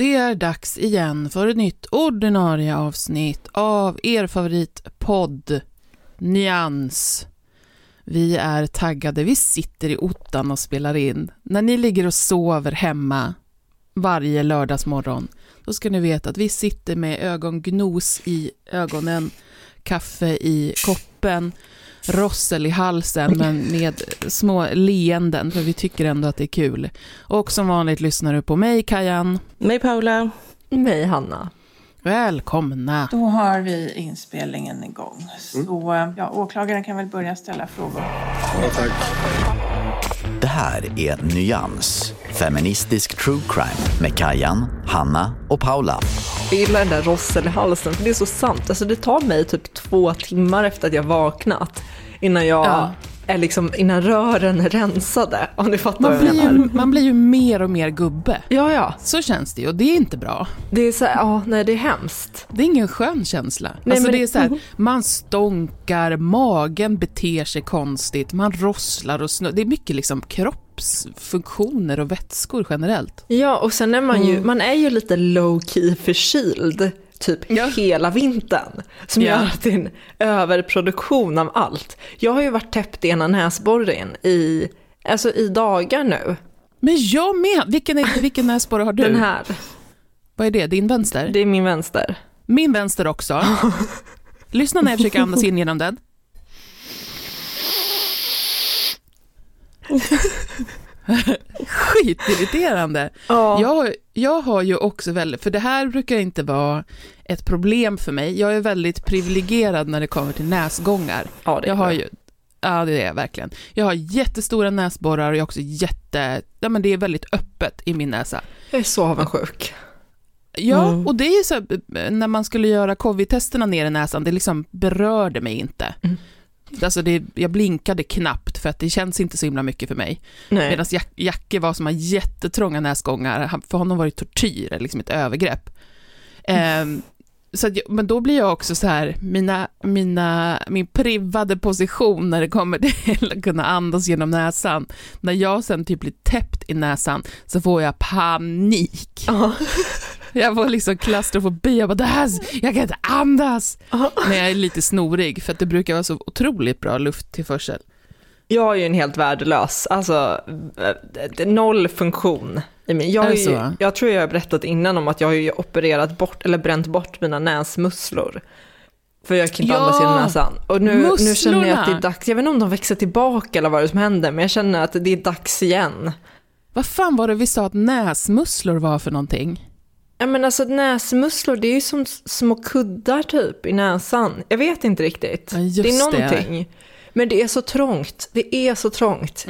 Det är dags igen för ett nytt ordinarie avsnitt av er favoritpodd Nyans. Vi är taggade, vi sitter i ottan och spelar in. När ni ligger och sover hemma varje lördagsmorgon, då ska ni veta att vi sitter med ögongnos i ögonen, kaffe i koppen, rossel i halsen, men med små leenden, för vi tycker ändå att det är kul. Och som vanligt lyssnar du på mig, Kajan. Mig Paula. Mig Hanna. Välkomna. Då har vi inspelningen igång. Så ja, åklagaren kan väl börja ställa frågor. Det här är Nyans, feministisk true crime med Kajan, Hanna och Paula. Jag gillar den där rossel i halsen, för det är så sant. Alltså det tar mig typ två timmar efter att jag vaknat innan jag Ja. Är liksom, innan rören är rensade. Om ni fattar Man blir, ju, man blir ju mer och mer gubbe. Ja, ja. Så känns det ju och det är inte bra. Det är så här, ja, nej det är hemskt. Det är ingen skön känsla. Nej, alltså men det är så här, man stånkar, magen beter sig konstigt, man rosslar och snurrar. Det är mycket liksom kroppsfunktioner och vätskor generellt. Ja, och sen är man ju, man är ju lite low key förkyld typ Ja. hela vintern. Som Ja. gör att det är en överproduktion av allt. Jag har ju varit täppt i ena näsborren i, alltså i dagar nu. Men jag med! Vilken, vilken näsborre har du? Den här, Vad är det? Din vänster? det är min vänster. Min vänster också. Lyssna när jag försöker andas in genom den. Skitirriterande. Ja. Jag, jag har ju också väldigt, för det här brukar inte vara ett problem för mig. Jag är väldigt privilegierad när det kommer till näsgångar. Ja, det är Jag har ju, ja det är jag verkligen. Jag har jättestora näsborrar och jag har också jätte, ja men det är väldigt öppet i min näsa. Jag är så avundsjuk. Ja, Mm. och det är ju så när man skulle göra covid-testerna ner i näsan, det liksom berörde mig inte. Mm. Alltså det, jag blinkade knappt för att det känns inte så himla mycket för mig. Medan Jack, Jacke var som har jättetrånga näsgångar, för honom var det tortyr, liksom ett övergrepp. Ehm, så att, men då blir jag också så här, mina, mina, min privade position när det kommer till att kunna andas genom näsan, när jag sen typ blir täppt i näsan så får jag panik. Ja. Jag får liksom klaustrofobi, jag bara det här, jag kan inte andas. När jag är lite snorig, för att det brukar vara så otroligt bra lufttillförsel. Jag är ju en helt värdelös, alltså eh, noll funktion. Jag, ju, jag tror jag har berättat innan om att jag har ju opererat bort, eller bränt bort mina näsmusslor. För jag kan inte Ja, andas genom näsan. Och nu, nu känner jag att det är dags, jag vet inte om de växer tillbaka eller vad det är som händer, men jag känner att det är dags igen. Vad fan var det vi sa att näsmusslor var för någonting? Ja men alltså näsmusslor, det är ju som små kuddar typ i näsan. Jag vet inte riktigt. Ja, det är det. någonting. Men det är så trångt, det är så trångt.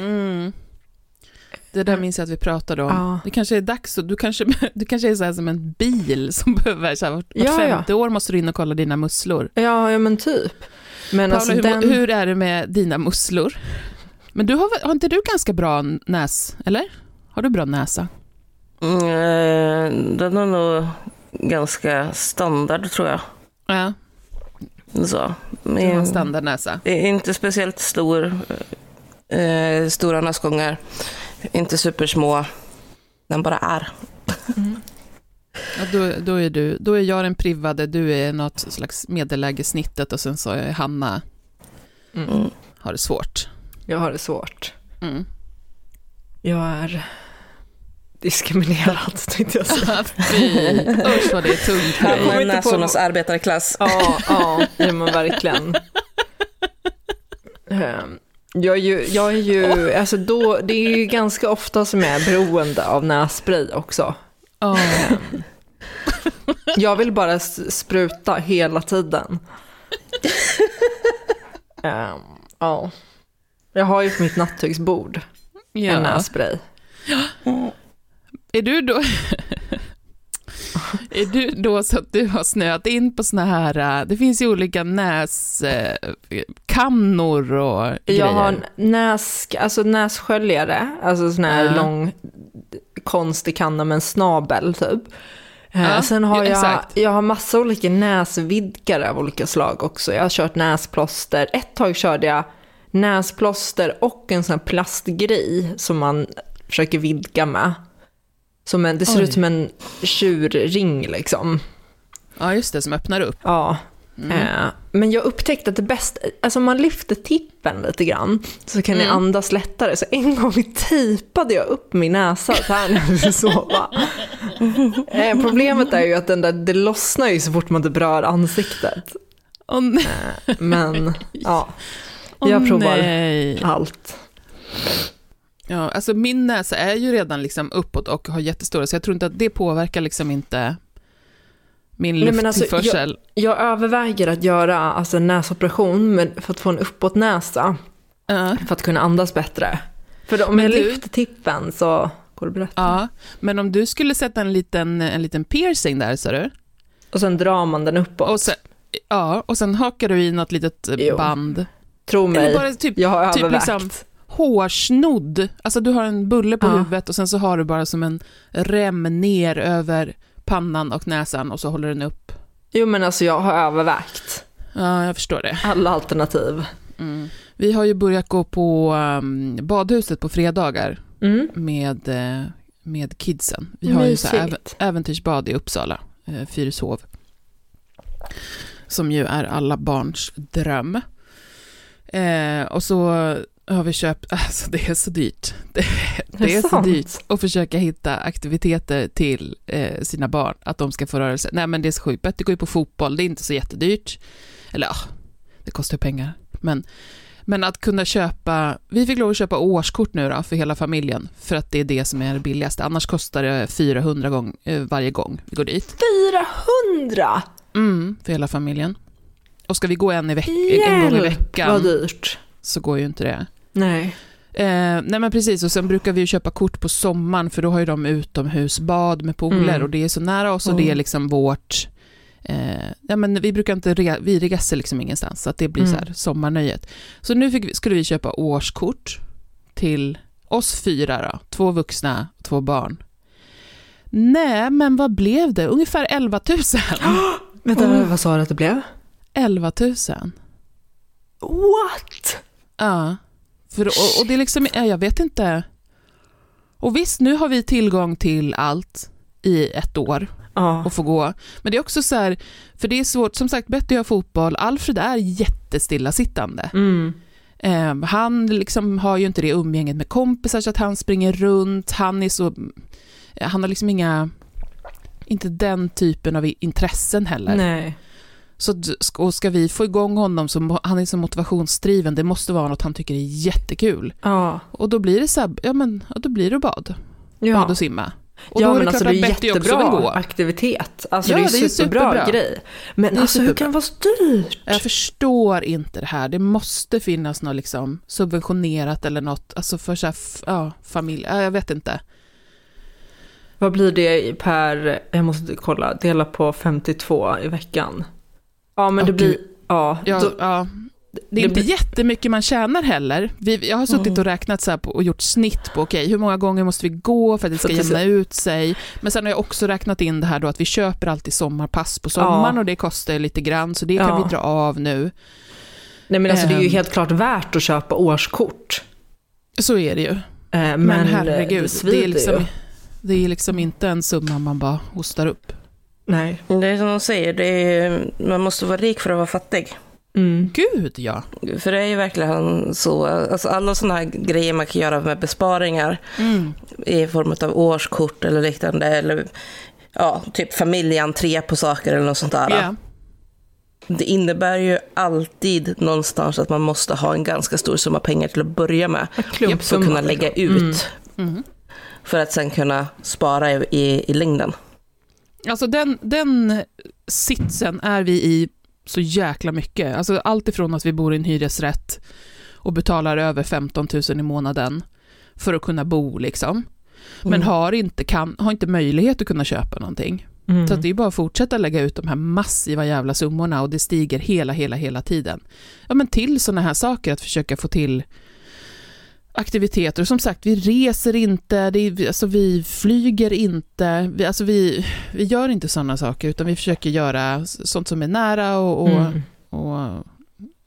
Det där minns jag att vi pratade om. Ja. Det kanske är dags, du kanske, du kanske är så här som en bil som behöver, så här, vart vart Ja, ja. femte år måste du in och kolla dina musslor. Ja, ja men typ. Men Paula, alltså hur, den... hur är det med dina musslor? Men du har, har inte du ganska bra näs, eller? Har du bra näsa? Mm, eh, den är nog ganska standard tror jag. Ja, Så. du har en standardnäsa. det är inte speciellt stor, eh, stora näsgångar. Inte supersmå. Den bara är. Ja, då, då, är du, då är jag den privade, du är något slags medelläge snittet och sen så är Hanna Mm. har det svårt. Jag har det svårt. Mm. Jag är diskriminerad, tänkte jag säga. Fy, usch vad det är tungt för Jag dig. kommer Med inte på arbetarklass. Ja, ja, det är man verkligen. Ehm, Jag är ju, jag är ju alltså då, det är ju ganska ofta som jag är beroende av nässpray också. Ja. Jag vill bara spruta hela tiden. Ehm, Ja. Jag har ju på mitt nattduksbord en Ja. Är du då... Är du då så att du har snöat in på såna här, äh, det finns ju olika näskannor och Jag grejer. har en näs, alltså nässköljare, alltså sån här Ja. lång konstig kanna med en snabel typ. Ja, Sen har ja, jag, exakt. jag har massa olika näsvidgare av olika slag också. Jag har kört näsplåster. Ett tag körde jag näsplåster och en sån här plastgrej som man försöker vidga med. Som en, det ser Oj. ut som en tjurring liksom. Ja, just det, som öppnar upp. Ja. Mm. Eh, men jag upptäckte att det bästa, alltså om man lyfter tippen lite grann så kan Mm. jag andas lättare. Så en gång tejpade jag upp min näsa så här när jag skulle sova. Eh, problemet är ju att den där, det lossnar ju så fort man typ rör ansiktet. Åh nej. Men ja, jag provar nej. allt. Ja, alltså min näsa är ju redan liksom uppåt och har jättestora, så jag tror inte att det påverkar liksom inte min men alltså, lufttillförsel. Jag överväger att göra alltså, en näsoperation men för att få en uppåtnäsa. Ja. För att kunna andas bättre. För om Men jag du- lyfter tippen så går det bra. ja, men om du skulle sätta en liten, en liten piercing där, sa du? Och sen drar man den uppåt. Och sen, ja, och sen hakar du i något litet Jo. band. Tro mig, bara typ jag har typ övervägt. liksom- hårsnodd. Alltså du har en bulle på Ja. huvudet och sen så har du bara som en rem ner över pannan och näsan och så håller den upp. Jo men alltså jag har övervägt Ja, jag förstår det. alla alternativ. Mm. Vi har ju börjat gå på um, badhuset på fredagar Mm. med, eh, med kidsen. Vi har ju så Mysigt. äv- äventyrsbad i Uppsala, eh, Fyrishov. Som ju är alla barns dröm. Eh, och så har vi köpt, alltså det är så dyrt. Det, det är så sant? dyrt att försöka hitta aktiviteter till eh, sina barn, att de ska få röra sig. Nej men det är så sjukt, Betty går ju på fotboll, det är inte så jättedyrt. Eller ja, det kostar ju pengar. Men, men att kunna köpa, vi fick lov att köpa årskort nu då för hela familjen, för att det är det som är det billigaste. Annars kostar det 400 gång, eh, varje gång vi går dit. 400! Mm, för hela familjen. Och ska vi gå en, i veck- en gång i veckan Vad dyrt. Så går ju inte det. Nej. Eh, nej men precis, och sen brukar vi ju köpa kort på sommaren för då har ju de utomhusbad med pooler Mm. och det är så nära oss och det är Mm. liksom vårt... Eh, ja men vi brukar inte, re, vi reser liksom ingenstans så att det blir så Mm. här sommarnöjet. Så nu vi, skulle vi köpa årskort till oss fyra då, två vuxna och två barn. Nej, men vad blev det? Ungefär 11 000. Vänta, Mm. vad sa du att det blev? 11 000. What? Ja, för, och, och det är liksom, ja, jag vet inte. Och visst, nu har vi tillgång till allt i ett år Ja. och få gå. Men det är också så här, för det är svårt, som sagt, Betty har fotboll, Alfred är jättestillasittande. Mm. Eh, han liksom har ju inte det umgänget med kompisar så att han springer runt, han är så, han har liksom inga, inte den typen av intressen heller. Nej. Så och ska vi få igång honom, så han är så motivationsdriven, det måste vara något han tycker är jättekul. Ja. Och då blir det så här, ja men då blir det bad, bad Ja. och simma. Och ja, men det alltså det är jättebra aktivitet. Alltså Ja, det är, det är superbra, superbra. grej. Men alltså hur kan det vara så dyrt? Jag förstår inte det här, det måste finnas något liksom subventionerat eller något, alltså för så här, ja, familj, ja, jag vet inte. Vad blir det per, jag måste kolla, dela på 52 i veckan. Ja men det blir, ja, Ja, då, ja, det är inte jättemycket man tjänar heller. Vi, jag har suttit Mm. och räknat så på, och gjort snitt på, okej, hur många gånger måste vi gå för att det ska det jämna ut sig? Men sen har jag också räknat in det här då att vi köper alltid sommarpass på sommaren Ja. och det kostar lite grann, så det kan Ja. vi dra av nu. Nej men alltså det är ju Ehm. helt klart värt att köpa årskort. Så är det ju. Eh, Men, Men, eh, herregud, det, svider är liksom, det är liksom inte en summa man bara hostar upp. Nej. Det är som de säger, det är, man måste vara rik för att vara fattig. Mm. Gud ja. För det är ju verkligen så, alltså alla sådana här grejer man kan göra med besparingar Mm. i form av årskort eller liknande, eller ja, typ familjentré på saker eller något sånt där. Ja. Det innebär ju alltid någonstans att man måste ha en ganska stor summa pengar till att börja med. För att kunna lägga liksom. ut. Mm. För att sen kunna spara i, i, i längden. Alltså den, den sitsen är vi i så jäkla mycket. Alltså allt ifrån att vi bor i en hyresrätt och betalar över 15 000 i månaden för att kunna bo liksom. Men Mm. har, inte, kan, har inte möjlighet att kunna köpa någonting. Mm. Så det är bara att fortsätta lägga ut de här massiva jävla summorna och det stiger hela, hela, hela tiden. Ja men till sådana här saker, att försöka få till aktiviteter. Som sagt, vi reser inte, det är, alltså vi flyger inte, vi, alltså vi, vi gör inte sådana saker, utan vi försöker göra sånt som är nära och, och, Mm. och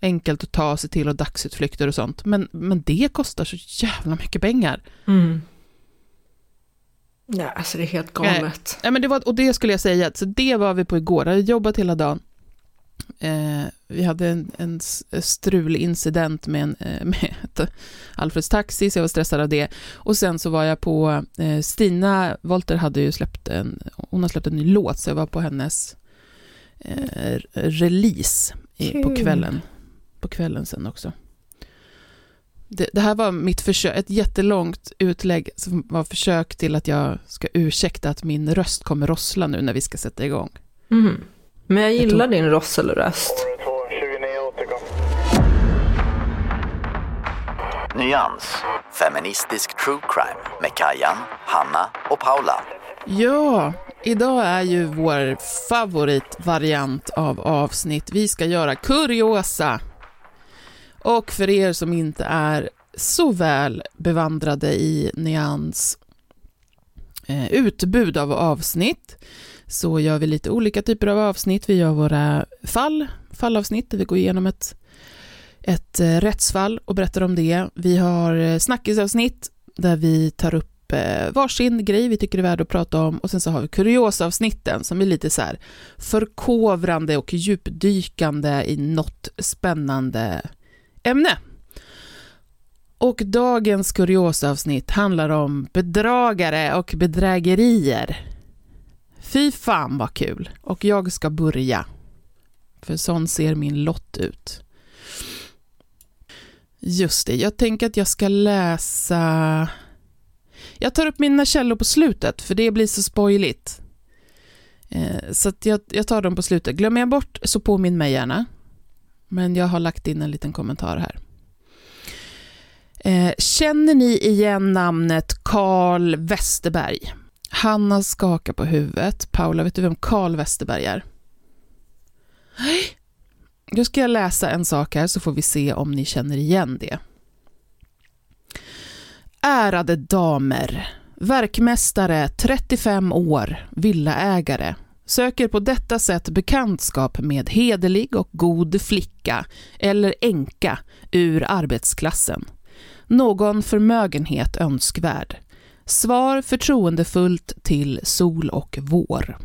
enkelt att ta sig till och dagsutflykter och sånt. Men, men det kostar så jävla mycket pengar. Mm. Ja, alltså det är helt galet. Ja, men det var, och det skulle jag säga, så det var vi på igår, jag hade jobbat hela dagen. Eh, vi hade en, en s- strulig incident med, en, eh, med Alfreds Taxi, så jag var stressad av det. Och sen så var jag på, eh, Stina Wolter hade ju släppt en, hon har släppt en ny låt, så jag var på hennes eh, release i, på kvällen. På kvällen sen också. Det, det här var mitt försök, ett jättelångt utlägg som var försök till att jag ska ursäkta att min röst kommer rossla nu när vi ska sätta igång. Mhm. Men jag gillar tror- din rosselröst. Nyans, feministisk true crime med Kajan, Hanna och Paula. Ja, idag är ju vår favoritvariant av avsnitt. Vi ska göra kuriosa. Och för er som inte är så väl bevandrade i Nyans eh, utbud av avsnitt så gör vi lite olika typer av avsnitt. Vi gör våra fall, fallavsnitt där vi går igenom ett, ett eh, rättsfall och berättar om det. Vi har eh, snackisavsnitt där vi tar upp eh, varsin grej vi tycker är värd att prata om och sen så har vi kuriosavsnitten som är lite så här förkovrande och djupdykande i något spännande ämne. Och dagens kuriosavsnitt handlar om bedragare och bedrägerier. Fy fan vad kul! Och jag ska börja. För sån ser min lott ut. Just det, jag tänker att jag ska läsa... Jag tar upp mina källor på slutet, för det blir så spoiligt. Eh, så att jag, jag tar dem på slutet. Glömmer jag bort så påminn mig gärna. Men jag har lagt in en liten kommentar här. Eh, känner ni igen namnet Carl Westerberg? Hanna skakar på huvudet. Paula, vet du vem Karl Westerberg är? Nej. Då ska jag läsa en sak här så får vi se om ni känner igen det. Ärade damer. Verkmästare, 35 år, villaägare. Söker på detta sätt bekantskap med hederlig och god flicka eller änka ur arbetsklassen. Någon förmögenhet önskvärd. Svar förtroendefullt till sol och vår.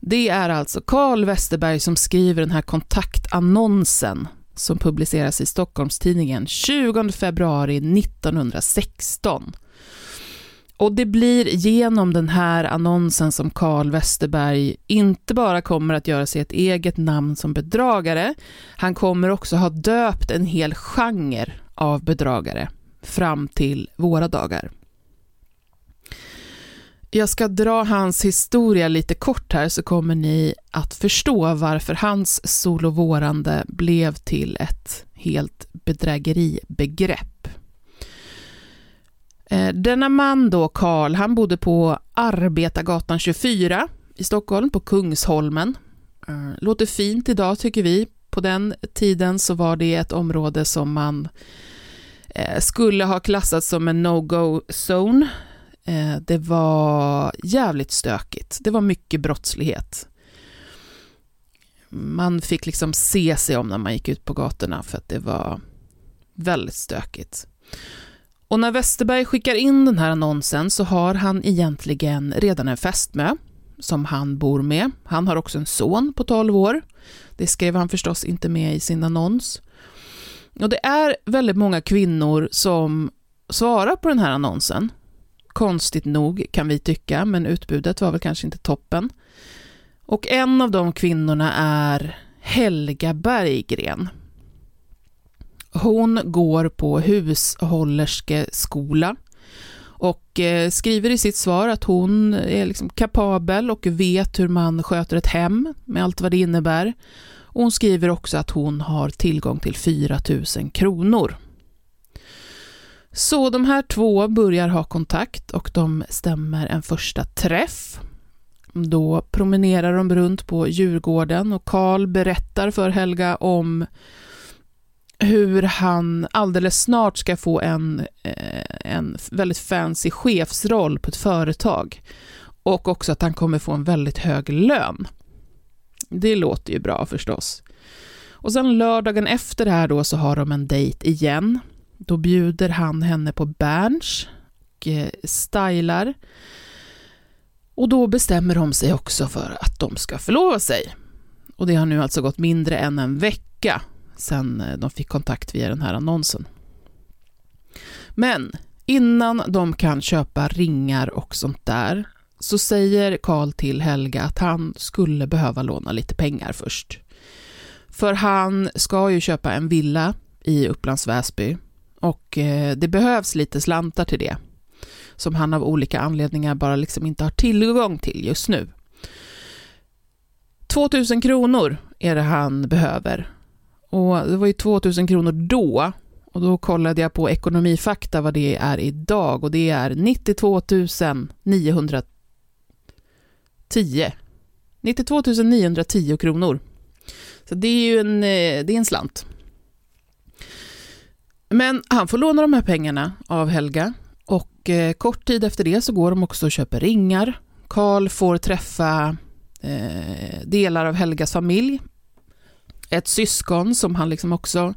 Det är alltså Carl Westerberg som skriver den här kontaktannonsen som publiceras i Stockholms-Tidningen 20 februari 1916. Och det blir genom den här annonsen som Carl Westerberg inte bara kommer att göra sig ett eget namn som bedragare, han kommer också ha döpt en hel genre av bedragare fram till våra dagar. Jag ska dra hans historia lite kort här så kommer ni att förstå varför hans solovårande blev till ett helt bedrägeribegrepp. Eh, denna man då, Karl, han bodde på Arbetargatan 24 i Stockholm, på Kungsholmen. Eh, låter fint idag tycker vi. På den tiden så var det ett område som man eh, skulle ha klassat som en no-go-zone. Eh, det var jävligt stökigt. Det var mycket brottslighet. Man fick liksom se sig om när man gick ut på gatorna för att det var väldigt stökigt. Och när Westerberg skickar in den här annonsen så har han egentligen redan en fästmö som han bor med. Han har också en son på 12 år. Det skrev han förstås inte med i sin annons. Och det är väldigt många kvinnor som svarar på den här annonsen. Konstigt nog kan vi tycka, men utbudet var väl kanske inte toppen. Och en av de kvinnorna är Helga Berggren. Hon går på hushållerskeskola och eh, skriver i sitt svar att hon är liksom kapabel och vet hur man sköter ett hem med allt vad det innebär. Och hon skriver också att hon har tillgång till 4 000 kronor. Så de här två börjar ha kontakt och de stämmer en första träff. Då promenerar de runt på Djurgården och Karl berättar för Helga om hur han alldeles snart ska få en, eh, en väldigt fancy chefsroll på ett företag. Och också att han kommer få en väldigt hög lön. Det låter ju bra förstås. Och sen lördagen efter det här då så har de en dejt igen. Då bjuder han henne på Berns och eh, stylar. Och då bestämmer de sig också för att de ska förlova sig. Och det har nu alltså gått mindre än en vecka sen eh, de fick kontakt via den här annonsen. Men innan de kan köpa ringar och sånt där så säger Karl till Helga att han skulle behöva låna lite pengar först. För han ska ju köpa en villa i Upplands Väsby och eh, det behövs lite slantar till det som han av olika anledningar bara liksom inte har tillgång till just nu. 2000 kronor är det han behöver och det var ju 2000 kronor då och då kollade jag på Ekonomifakta vad det är idag och det är 92 910. 92 910 kronor. Så det är ju en, eh, det är en slant. Men han får låna de här pengarna av Helga och eh, kort tid efter det så går de också och köper ringar. Karl får träffa eh, delar av Helgas familj ett syskon som han liksom också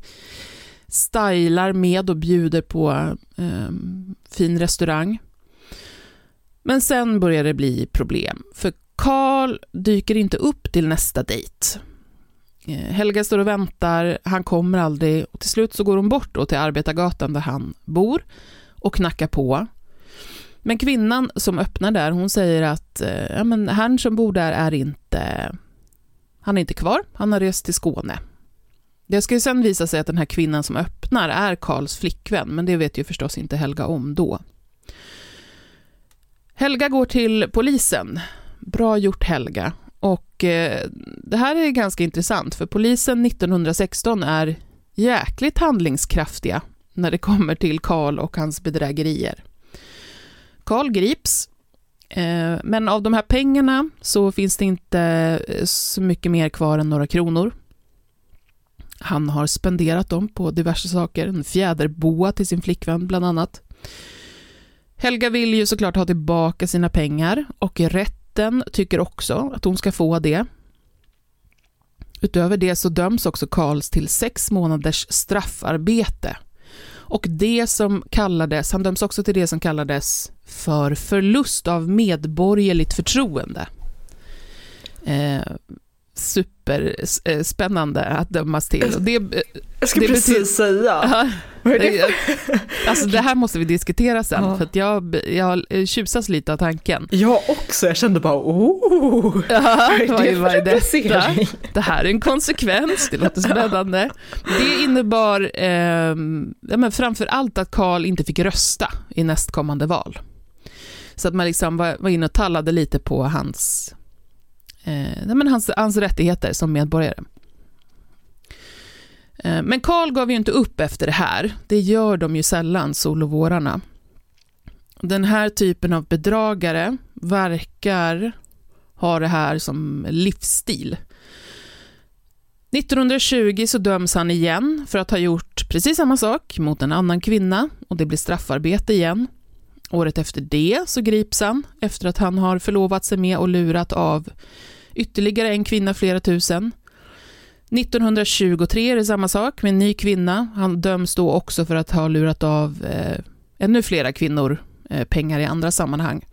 stylar med och bjuder på eh, fin restaurang. Men sen börjar det bli problem, för Karl dyker inte upp till nästa dejt. Eh, Helga står och väntar, han kommer aldrig och till slut så går hon bort då till Arbetargatan där han bor och knackar på. Men kvinnan som öppnar där, hon säger att eh, ja, men herrn som bor där är inte han är inte kvar, han har rest till Skåne. Det ska ju sen visa sig att den här kvinnan som öppnar är Karls flickvän, men det vet ju förstås inte Helga om då. Helga går till polisen. Bra gjort Helga. Och eh, det här är ganska intressant, för polisen 1916 är jäkligt handlingskraftiga när det kommer till Karl och hans bedrägerier. Karl grips Eh, men av de här pengarna så finns det inte eh, så mycket mer kvar än några kronor. Han har spenderat dem på diverse saker, en fjäderboa till sin flickvän bland annat. Helga vill ju såklart ha tillbaka sina pengar och rätt rätten tycker också att hon ska få det. Utöver det så döms också Karls till sex månaders straffarbete och det som kallades, han döms också till det som kallades för förlust av medborgerligt förtroende. Eh, superspännande att dömas till. Och det, jag ska det precis säga. det? alltså det här måste vi diskutera sen, ja. för jag, jag tjusas lite av tanken. Jag också, jag kände bara oh, ja, vad är, vad är detta? Det här är en konsekvens, det låter spännande. Det innebar eh, ja, men framför allt att Karl inte fick rösta i nästkommande val. Så att man liksom var, var inne och tallade lite på hans eh, men hans, hans rättigheter som medborgare. Eh, men Karl gav ju inte upp efter det här. Det gör de ju sällan, solovårarna. Den här typen av bedragare verkar ha det här som livsstil. 1920 så döms han igen för att ha gjort precis samma sak mot en annan kvinna och det blir straffarbete igen. Året efter det så grips han efter att han har förlovat sig med och lurat av ytterligare en kvinna flera tusen. 1923 är det samma sak med en ny kvinna. Han döms då också för att ha lurat av eh, ännu flera kvinnor eh, pengar i andra sammanhang.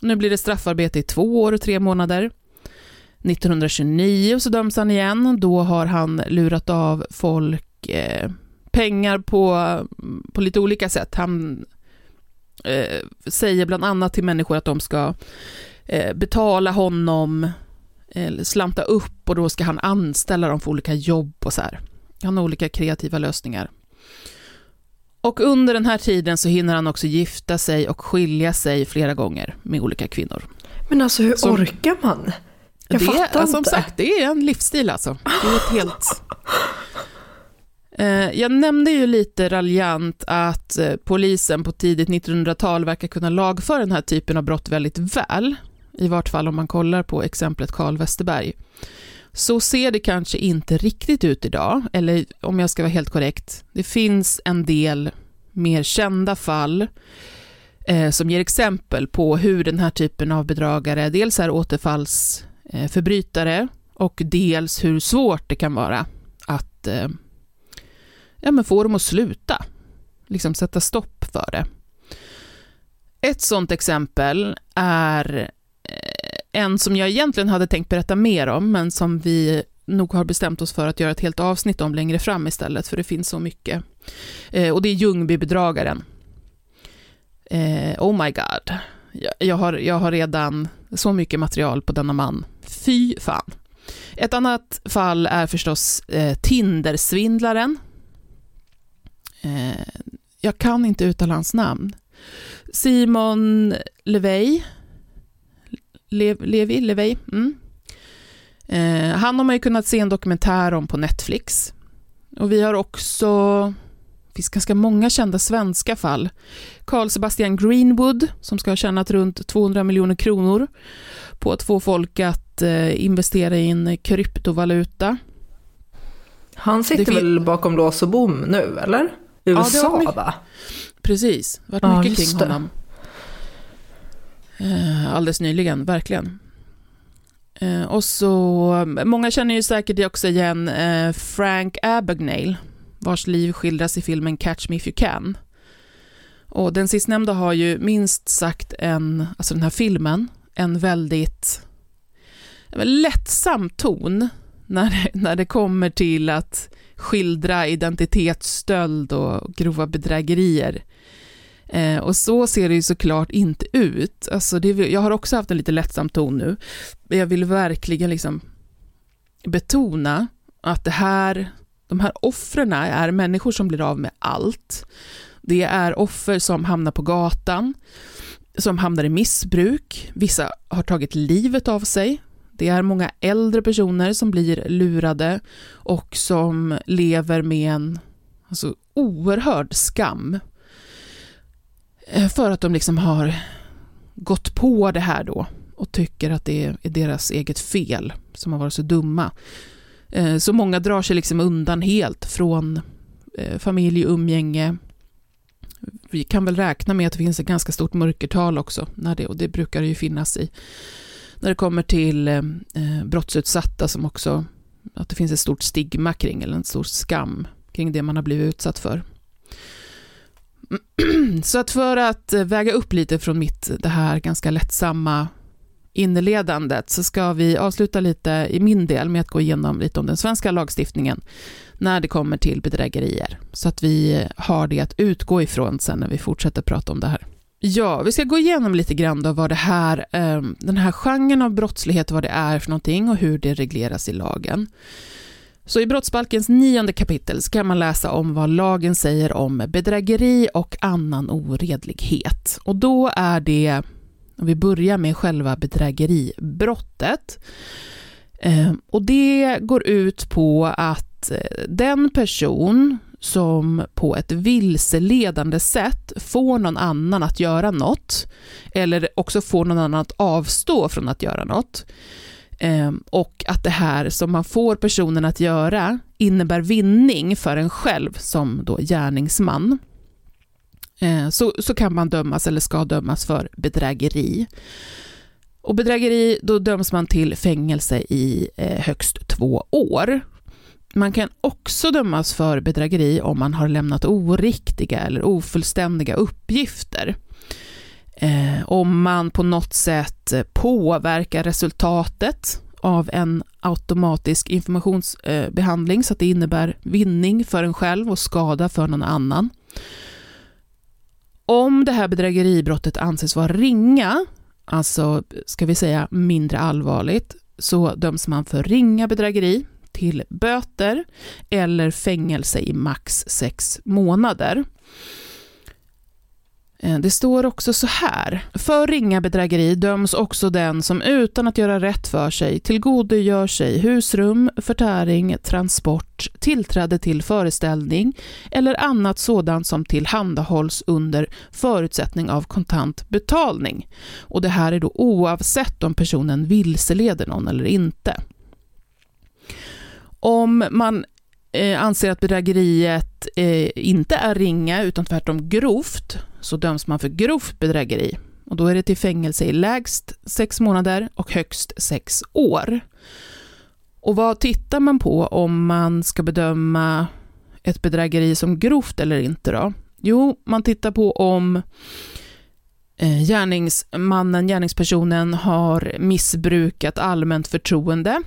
Nu blir det straffarbete i två år och tre månader. 1929 så döms han igen. Då har han lurat av folk eh, pengar på, på lite olika sätt. Han eh, säger bland annat till människor att de ska eh, betala honom slanta upp och då ska han anställa dem för olika jobb och så här. Han har olika kreativa lösningar. Och under den här tiden så hinner han också gifta sig och skilja sig flera gånger med olika kvinnor. Men alltså hur Så- orkar man? Jag det fattar är, som inte. sagt, det är en livsstil alltså. Det är ett helt... Eh, Jag nämnde ju lite raljant att eh, polisen på tidigt 1900-tal verkar kunna lagföra den här typen av brott väldigt väl. I vart fall om man kollar på exemplet Carl Westerberg. Så ser det kanske inte riktigt ut idag, eller om jag ska vara helt korrekt, det finns en del mer kända fall eh, som ger exempel på hur den här typen av bedragare dels är återfallsförbrytare eh, och dels hur svårt det kan vara att eh, ja, men få dem att sluta, liksom sätta stopp för det. Ett sådant exempel är en som jag egentligen hade tänkt berätta mer om, men som vi nog har bestämt oss för att göra ett helt avsnitt om längre fram istället, för det finns så mycket. Eh, och det är Ljungbybedragaren. Eh, oh my god. Jag, jag, har, jag har redan så mycket material på denna man. Fy fan. Ett annat fall är förstås eh, Tindersvindlaren. Eh, jag kan inte uttala hans namn. Simon Levey. Lev, Levi. Mm. Eh, han har man ju kunnat se en dokumentär om på Netflix. Och vi har också, det finns ganska många kända svenska fall. Carl Sebastian Greenwood, som ska ha tjänat runt 200 miljoner kronor på att få folk att eh, investera i en kryptovaluta. Han sitter Det väl bakom lås och bom nu, eller? det har USA varit mycket- va? Precis, varit Ja, mycket just kring det. honom. Eh, Eh, alldeles nyligen, verkligen. Eh, och så, många känner ju säkert också igen eh, Frank Abagnale, vars liv skildras i filmen Catch Me If You Can. Och den sistnämnda har ju minst sagt en, alltså den här filmen, en väldigt lättsam ton när det, när det kommer till att skildra identitetsstöld och grova bedrägerier. Eh, och så ser det ju såklart inte ut. Alltså det, jag har också haft en lite lättsam ton nu, jag vill verkligen liksom betona att det här, de här offren är människor som blir av med allt. Det är offer som hamnar på gatan, som hamnar i missbruk, vissa har tagit livet av sig. Det är många äldre personer som blir lurade och som lever med en alltså, oerhörd skam Eh, Eh, för att de liksom har gått på det här då och tycker att det är deras eget fel som har varit så dumma. Eh, så många drar sig liksom undan helt från eh, familj och umgänge. Vi kan väl räkna med att det finns ett ganska stort mörkertal också, när det, och det brukar det ju finnas i, när det kommer till eh, brottsutsatta som också, att det finns ett stort stigma kring, eller en stor skam kring det man har blivit utsatt för. Så att för att väga upp lite från mitt, det här ganska lättsamma inledandet så ska vi avsluta lite i min del med att gå igenom lite om den svenska lagstiftningen när det kommer till bedrägerier. Så att vi har det att utgå ifrån sen när vi fortsätter prata om det här. Ja, vi ska gå igenom lite grann då vad det här, eh, den här genren av brottslighet, vad det är för någonting och hur det regleras i lagen. Så i brottsbalkens nionde kapitel ska man läsa om vad lagen säger om bedrägeri och annan oredlighet. Och då är det, om vi börjar med själva bedrägeribrottet, eh, och det går ut på att eh, den person som på ett vilseledande sätt får någon annan att göra något, eller också får någon annan att avstå från att göra något, Ehm, och att det här som man får personen att göra innebär vinning för en själv som då gärningsman. Ehm, så, så kan man dömas eller ska dömas för bedrägeri. Och bedrägeri, då döms man till fängelse i eh, högst två år. Man kan också dömas för bedrägeri om man har lämnat oriktiga eller ofullständiga uppgifter. Eh, om man på något sätt påverkar resultatet av en automatisk informationsbehandling så att det innebär vinning för en själv och skada för någon annan. Om det här bedrägeribrottet anses vara ringa, alltså ska vi säga mindre allvarligt, så döms man för ringa bedrägeri till böter eller fängelse i max sex månader. Eh, det står också så här. För ringa bedrägeri döms också den som utan att göra rätt för sig tillgodogör sig husrum, förtäring, transport, tillträde till föreställning eller annat sådant som tillhandahålls under förutsättning av kontant betalning. Och det här är då oavsett om personen vilseleder någon eller inte. Om man eh, anser att bedrägeriet eh, inte är ringa utan tvärtom grovt så döms man för grovt bedrägeri och då är det till fängelse i lägst sex månader och högst sex år. Och vad tittar man på om man ska bedöma ett bedrägeri som grovt eller inte då? Jo, man tittar på om eh, gärningsmannen, gärningspersonen har missbrukat allmänt förtroende,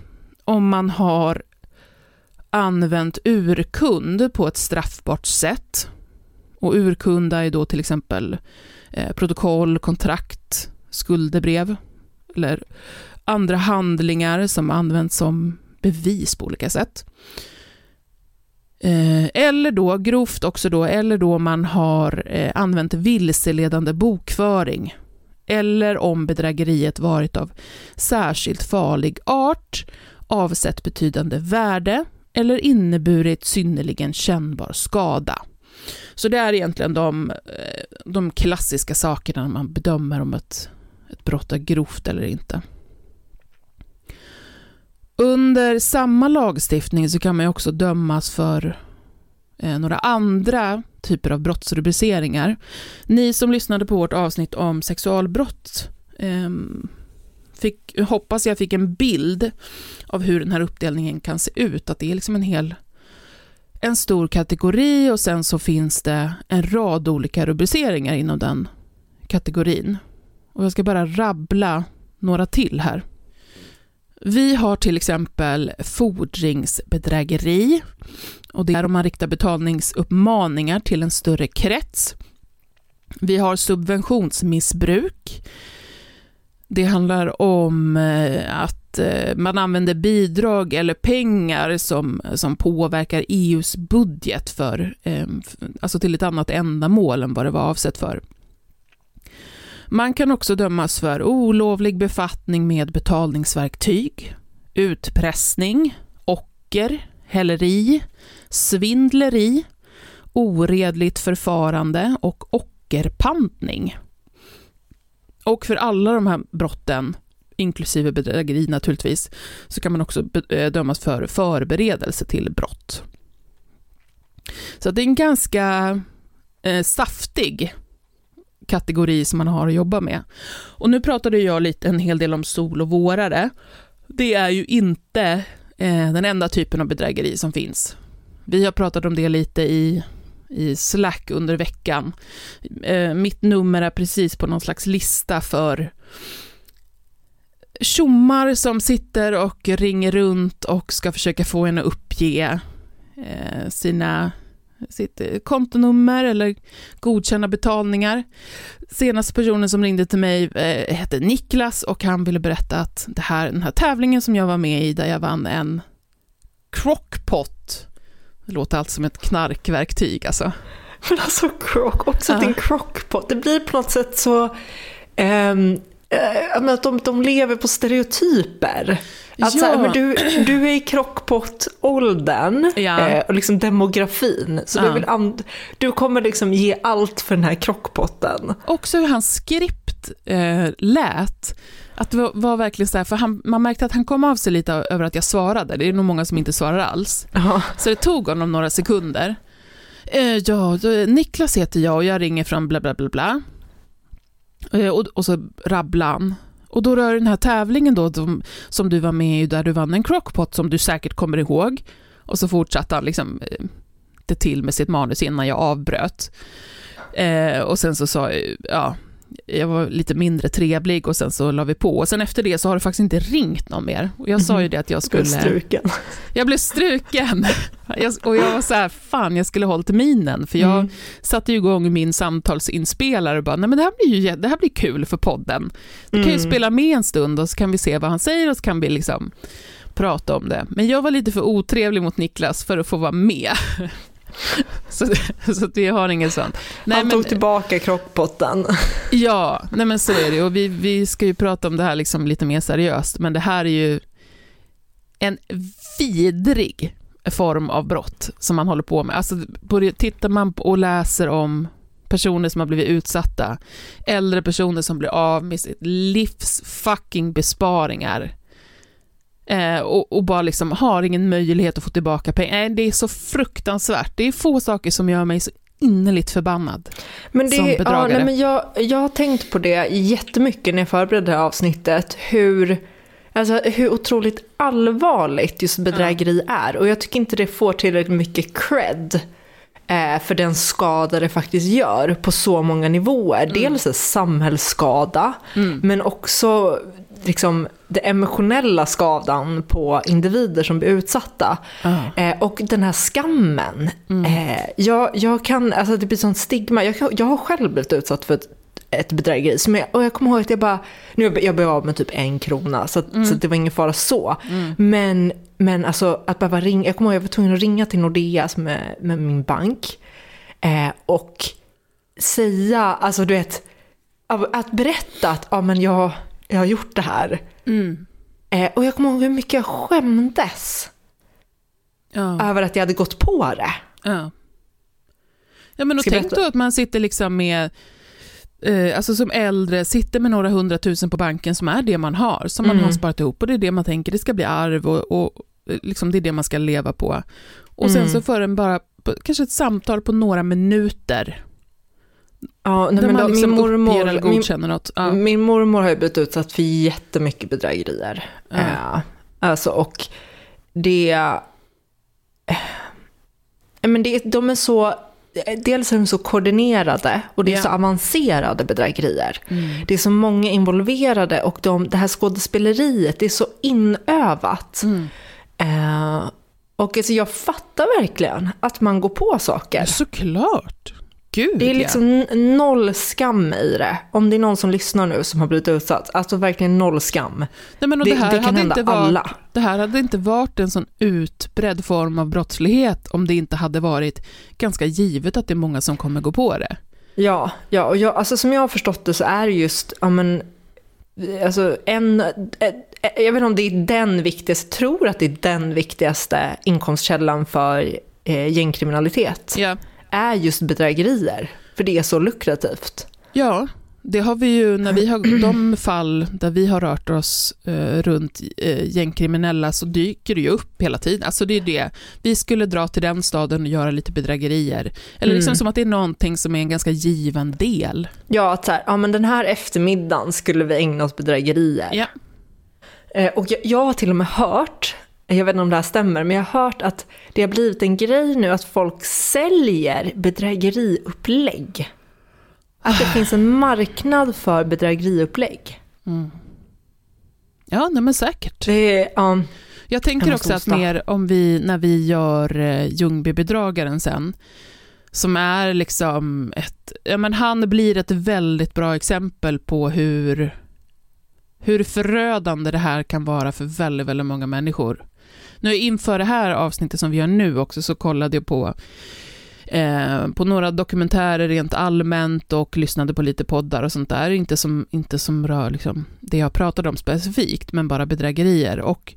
om man har använt urkund på ett straffbart sätt. Och urkunda är då till exempel eh, protokoll, kontrakt, skuldebrev eller andra handlingar som används som bevis på olika sätt. Eh, eller då, grovt också då, eller då man har eh, använt vilseledande bokföring. Eller om bedrägeriet varit av särskilt farlig art, avsett betydande värde eller inneburit synnerligen kännbar skada. Så det är egentligen de, eh, de klassiska sakerna man bedömer om ett, ett brott är grovt eller inte. Under samma lagstiftning så kan man också dömas för eh, några andra typer av brottsrubriceringar. Ni som lyssnade på vårt avsnitt om sexualbrott ehm, fick, hoppas jag fick en bild av hur den här uppdelningen kan se ut, att det är liksom en hel en stor kategori och sen så finns det en rad olika rubriceringar inom den kategorin. Och jag ska bara rabbla några till här. Vi har till exempel fordringsbedrägeri och det är om man riktar betalningsuppmaningar till en större krets. Vi har subventionsmissbruk. Det handlar om eh, att eh, man använder bidrag eller pengar som, som påverkar EUs budget för, ehm, alltså till ett annat ändamål än vad det var avsett för. Man kan också dömas för olovlig befattning med betalningsverktyg, utpressning, ocker, häleri, svindleri, oredligt förfarande och ockerpantning. Och för alla de här brotten, inklusive bedrägeri naturligtvis, så kan man också eh, dömas för förberedelse till brott. Så det är en ganska eh, saftig kategori som man har att jobba med. Och nu pratade jag lite en hel del om sol och vårare. Det är ju inte eh, den enda typen av bedrägeri som finns. Vi har pratat om det lite i i Slack under veckan. Eh, mitt nummer är precis på någon slags lista för tjommar som sitter och ringer runt och ska försöka få en att uppge eh, sina sitt eh, kontonummer eller godkänna betalningar. Senaste personen som ringde till mig eh, hette Niklas och han ville berätta att det här, den här tävlingen som jag var med i, där jag vann en crockpot det låter allt som ett knarkverktyg alltså. Men alltså crock, också ja. din crockpot, det blir på något sätt så... Um, att de, de lever på stereotyper. Att så här, men du, du är i krockpottåldern Ja. eh, och liksom demografin. Så Ja. du, vill du kommer liksom ge allt för den här krockpotten. Också hur hans skript eh, lät. Att det var, verkligen så här, för han, man märkte att han kom av sig lite över att jag svarade. Det är nog många som inte svarar alls. Ja. Så det tog honom några sekunder. Eh, ja, Niklas heter jag och jag ringer från bla bla bla bla. Eh, och, och så rabblade han. Och då rör den här tävlingen då, som, som du var med i, där du vann en crockpot som du säkert kommer ihåg. Och så fortsatte han liksom eh, det till med sitt manus innan jag avbröt. Eh, och sen så sa jag, ja, jag var lite mindre trevlig och sen så la vi på. Och sen efter det så har det faktiskt inte ringt någon mer. Och jag sa ju det att jag skulle... Struken. Jag blev struken. Jag, och jag var så här, fan jag skulle hållit minen, för jag Mm. satte ju igång min samtalsinspelare och bara, nej men det här blir ju det här blir kul för podden. Du kan ju Mm. spela med en stund och så kan vi se vad han säger och så kan vi liksom prata om det. Men jag var lite för otrevlig mot Niklas för att få vara med. så, så vi har inget sånt. Nej, Han men- tog tillbaka krockpotten. Ja, nej men så är det. Och vi, vi ska ju prata om det här liksom lite mer seriöst, men det här är ju en vidrig form av brott som man håller på med. Alltså, tittar man och läser om personer som har blivit utsatta, äldre personer som blir av med sitt livs fucking besparingar eh, och, och bara liksom har ingen möjlighet att få tillbaka pengar. Nej, det är så fruktansvärt. Det är få saker som gör mig så innerligt förbannad. Men det, Som ja, bedragare. nej, men jag, jag har tänkt på det jättemycket när jag förberedde det här avsnittet. Hur, alltså, hur otroligt allvarligt just bedrägeri är. Och jag tycker inte det får tillräckligt mycket cred eh, för den skada det faktiskt gör på så många nivåer. Dels en samhällsskada, men också liksom, det emotionella skadan på individer som blir utsatta. Eh, och den här skammen. Eh, jag, jag kan, alltså det blir sånt stigma. Jag, jag har själv blivit utsatt för ett, ett bedrägeri. Som jag, och jag kommer ihåg att jag bara, nu jag, blev av med typ en krona, så, att, så att det var ingen fara så. Men, men alltså att behöva ringa, jag kommer ihåg att jag var tvungen att ringa till Nordea som är med min bank. Eh, och säga, alltså du vet, att berätta att ja, men jag, jag har gjort det här. Eh, och jag kommer ihåg hur mycket jag skämdes Ja. över att jag hade gått på det. Ja. Ja, men jag tänk då att man sitter liksom med, eh, alltså som äldre, sitter med några hundratusen på banken som är det man har, som man Mm. har sparat ihop och det är det man tänker, det ska bli arv och, och eh, liksom det är det man ska leva på. Och sen Mm. så får den bara, kanske ett samtal på några minuter, Ja, nej, men då, liksom min, mormor, min. Ja. min mormor har ju blivit utsatt för jättemycket bedrägerier. Ja. Eh, alltså, och det... eh, men det, de är så... Dels är de så koordinerade och det är Ja. så avancerade bedrägerier. Mm. Det är så många involverade och de, det här skådespeleriet, det är så inövat. Mm. Eh, och alltså jag fattar verkligen att man går på saker. Såklart. Gud Det är ja. liksom n- noll skam i det. Om det är någon som lyssnar nu som har blivit utsatt, alltså verkligen noll skam. Nej, men och Det, det, här det kan hade hända inte varit, alla. Det här hade inte varit en sån utbredd form av brottslighet om det inte hade varit ganska givet att det är många som kommer gå på det. Ja, ja och jag, alltså som jag har förstått det så är det just, ja men, alltså en, eh, eh, jag vet inte om det är den viktigaste, tror att det är den viktigaste inkomstkällan för eh, gängkriminalitet, Ja. Är just bedrägerier. För det är så lukrativt. Ja, det har vi ju när vi har de fall där vi har rört oss eh, runt eh, gängkriminella så dyker det ju upp hela tiden. Alltså det är det. Vi skulle dra till den staden och göra lite bedrägerier. Eller liksom Mm. som att det är någonting som är en ganska given del. Ja, att så här, ja men den här eftermiddagen skulle vi ägna oss bedrägerier. Ja. Eh, Och jag, jag har till och med hört, jag vet inte om det här stämmer, men jag har hört att det har blivit en grej nu att folk säljer bedrägeriupplägg. Att det finns en marknad för bedrägeriupplägg. Ja, nej men säkert. Det är, ja, Jag tänker också att mer om vi, när vi gör eh, Ljungbybedragaren sen, som är liksom ett, ja men han blir ett väldigt bra exempel på hur, hur förödande det här kan vara för väldigt, väldigt många människor. Nu inför det här avsnittet som vi gör nu också så kollade jag på eh, på några dokumentärer rent allmänt och lyssnade på lite poddar och sånt där, inte som, inte som rör liksom det jag pratade om specifikt, men bara bedrägerier. Och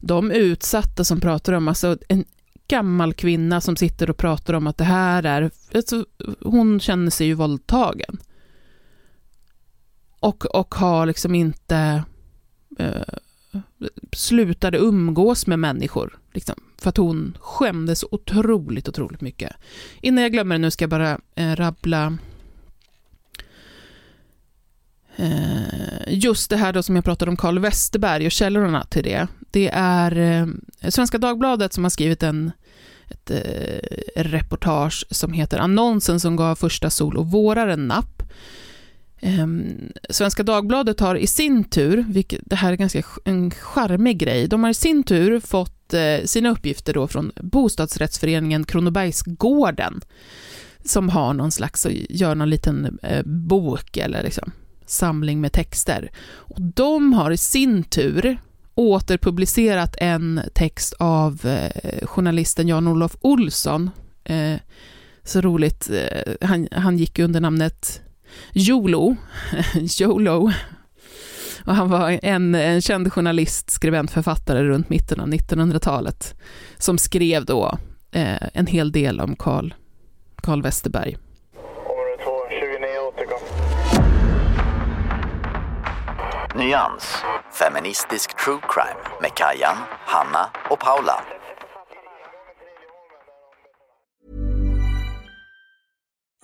de utsatta som pratar om, alltså en gammal kvinna som sitter och pratar om att det här är, alltså, hon känner sig ju våldtagen. Och, och har liksom inte eh, slutade umgås med människor, liksom, för att hon skämdes otroligt, otroligt mycket. Innan jag glömmer det nu ska jag bara eh, rabbla eh, just det här då som jag pratade om Carl Westerberg och källorna till det. Det är eh, Svenska Dagbladet som har skrivit en, ett eh, reportage som heter Annonsen som gav första sol och våraren napp Ehm, Svenska Dagbladet har i sin tur, vilket, det här är ganska en charmig grej, de har i sin tur fått eh, sina uppgifter då från bostadsrättsföreningen Kronobergsgården, som har någon slags, eh, gör någon liten eh, bok eller liksom, samling med texter. Och de har i sin tur återpublicerat en text av journalisten Jan-Olof Olsson. så roligt, han, han gick under namnet Jolo, Jolo, och han var en, en känd journalist, skribent, författare runt mitten av 1900-talet, som skrev då eh, en hel del om Karl, Karl Westerberg. Nyans, feministisk true crime med Kajan, Hanna och Paula.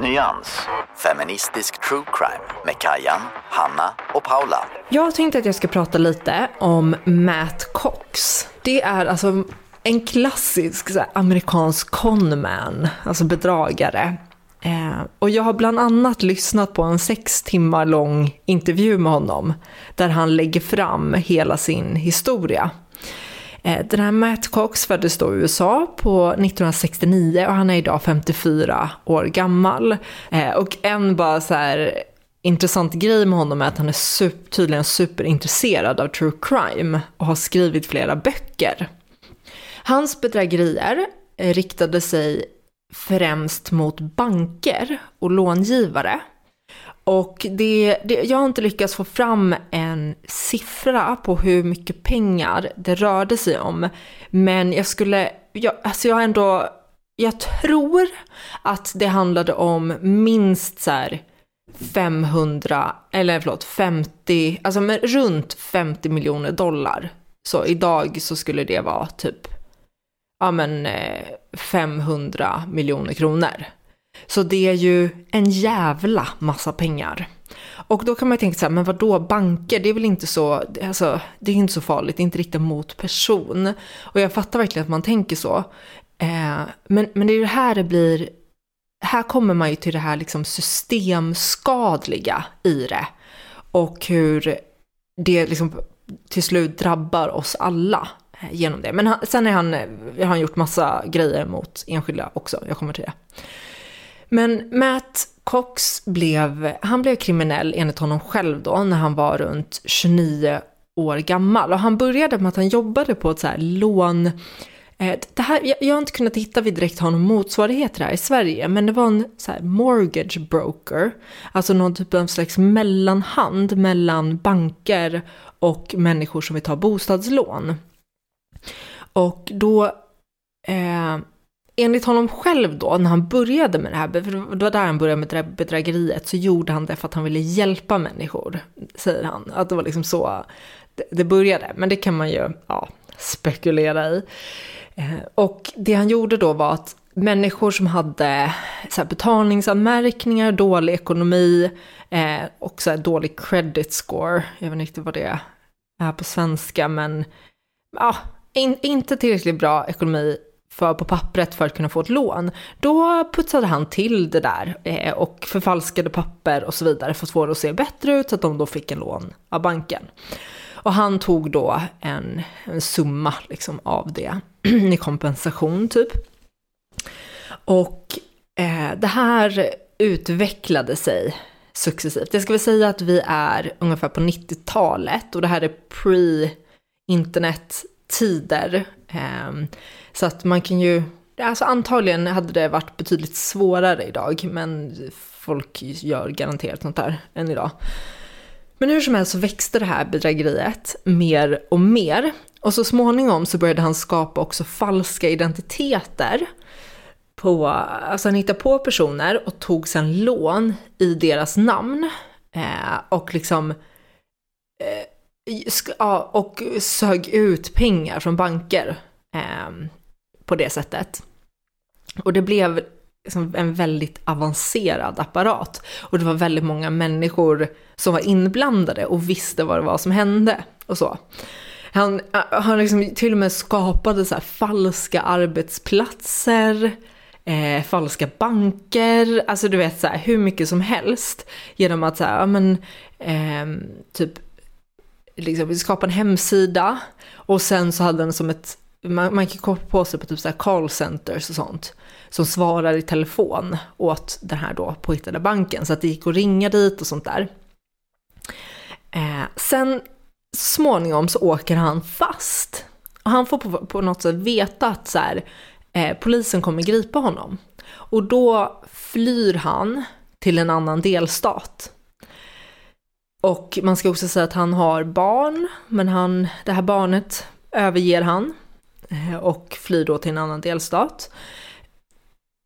Nyans, feministisk true crime med Kajan, Hanna och Paula. Jag tänkte att jag ska prata lite om Matt Cox. Det är alltså en klassisk så här, amerikansk conman, alltså bedragare. Eh, och jag har bland annat lyssnat på en sex timmar lång intervju med honom, där han lägger fram hela sin historia. Eh, den här Matt Cox föddes då i USA på 1969 och han är idag 54 år gammal. Eh, och en bara så här intressant grej med honom är att han är super, tydligen superintresserad av true crime och har skrivit flera böcker. Hans bedrägerier eh, riktade sig främst mot banker och långivare. Och det, det, jag har inte lyckats få fram en siffra på hur mycket pengar det rörde sig om. Men jag skulle, jag, alltså jag ändå, jag tror att det handlade om minst så här 500, eller förlåt 50, alltså men runt 50 miljoner dollar. Så idag så skulle det vara typ, ja men eh, 500 miljoner kronor. Så det är ju en jävla massa pengar. Och då kan man ju tänka så här, men vadå, banker, det är väl inte så, alltså, det är inte så farligt, det är inte riktat mot person. Och jag fattar verkligen att man tänker så. Eh, men, men det är ju här det blir, här kommer man ju till det här liksom systemskadliga i det. Och hur det liksom till slut drabbar oss alla eh, genom det. Men han, sen är han, eh, har han gjort massa grejer mot enskilda också, jag kommer till det. Men Matt Cox blev, han blev kriminell enligt honom själv då när han var runt 29 år gammal. Och han började med att han jobbade på ett så här lån eh, det här, jag, har inte kunnat hitta vid direkt honom någon motsvarighet här i Sverige, men det var en så här mortgage broker, alltså någon typ av slags mellanhand mellan banker och människor som vill ta bostadslån. Och då, eh, enligt honom själv då, när han började med det här, för det var där han började med det bedrägeriet, så gjorde han det för att han ville hjälpa människor, säger han. Att det var liksom så det började. Men det kan man ju ja, spekulera i. Eh, och det han gjorde då var att människor som hade så betalningsanmärkningar, dålig ekonomi eh, och så dålig credit score, jag vet inte vad det är på svenska, men ja, in, inte tillräckligt bra ekonomi för på pappret för att kunna få ett lån. Då putsade han till det där eh, och förfalskade papper och så vidare för att få det att se bättre ut så att de då fick en lån av banken. Och han tog då en, en summa liksom av det i kompensation typ. Och eh, det här utvecklade sig successivt. Jag ska väl säga att vi är ungefär på 90-talet och det här är pre-internet-tider. Eh, så att man kan ju, alltså antagligen hade det varit betydligt svårare idag, men folk gör garanterat sånt där än idag. Men hur som helst så växte det här bedrägeriet mer och mer. Och så småningom så började han skapa också falska identiteter. På, alltså han hittade på personer och tog sedan lån i deras namn. Eh, och liksom eh, och sög ut pengar från banker eh, på det sättet. Och det blev liksom en väldigt avancerad apparat. Och det var väldigt många människor som var inblandade och visste vad det var som hände och så. Han, han liksom till och med skapade så falska arbetsplatser, eh, falska banker, alltså du vet så här, hur mycket som helst. Genom att så här, ja men, eh, typ, liksom skapa en hemsida och sen så hade den som ett, man, man kan koppla på sig på typ så här callcenters och sånt som svarar i telefon åt den här då påhittade banken. Så att det gick att ringa dit och sånt där. Eh, sen småningom så åker han fast. Och han får på, på något sätt veta att så här, eh, polisen kommer gripa honom. Och då flyr han till en annan delstat. Och man ska också säga att han har barn, men han, det här barnet överger han Eh, och flyr då till en annan delstat.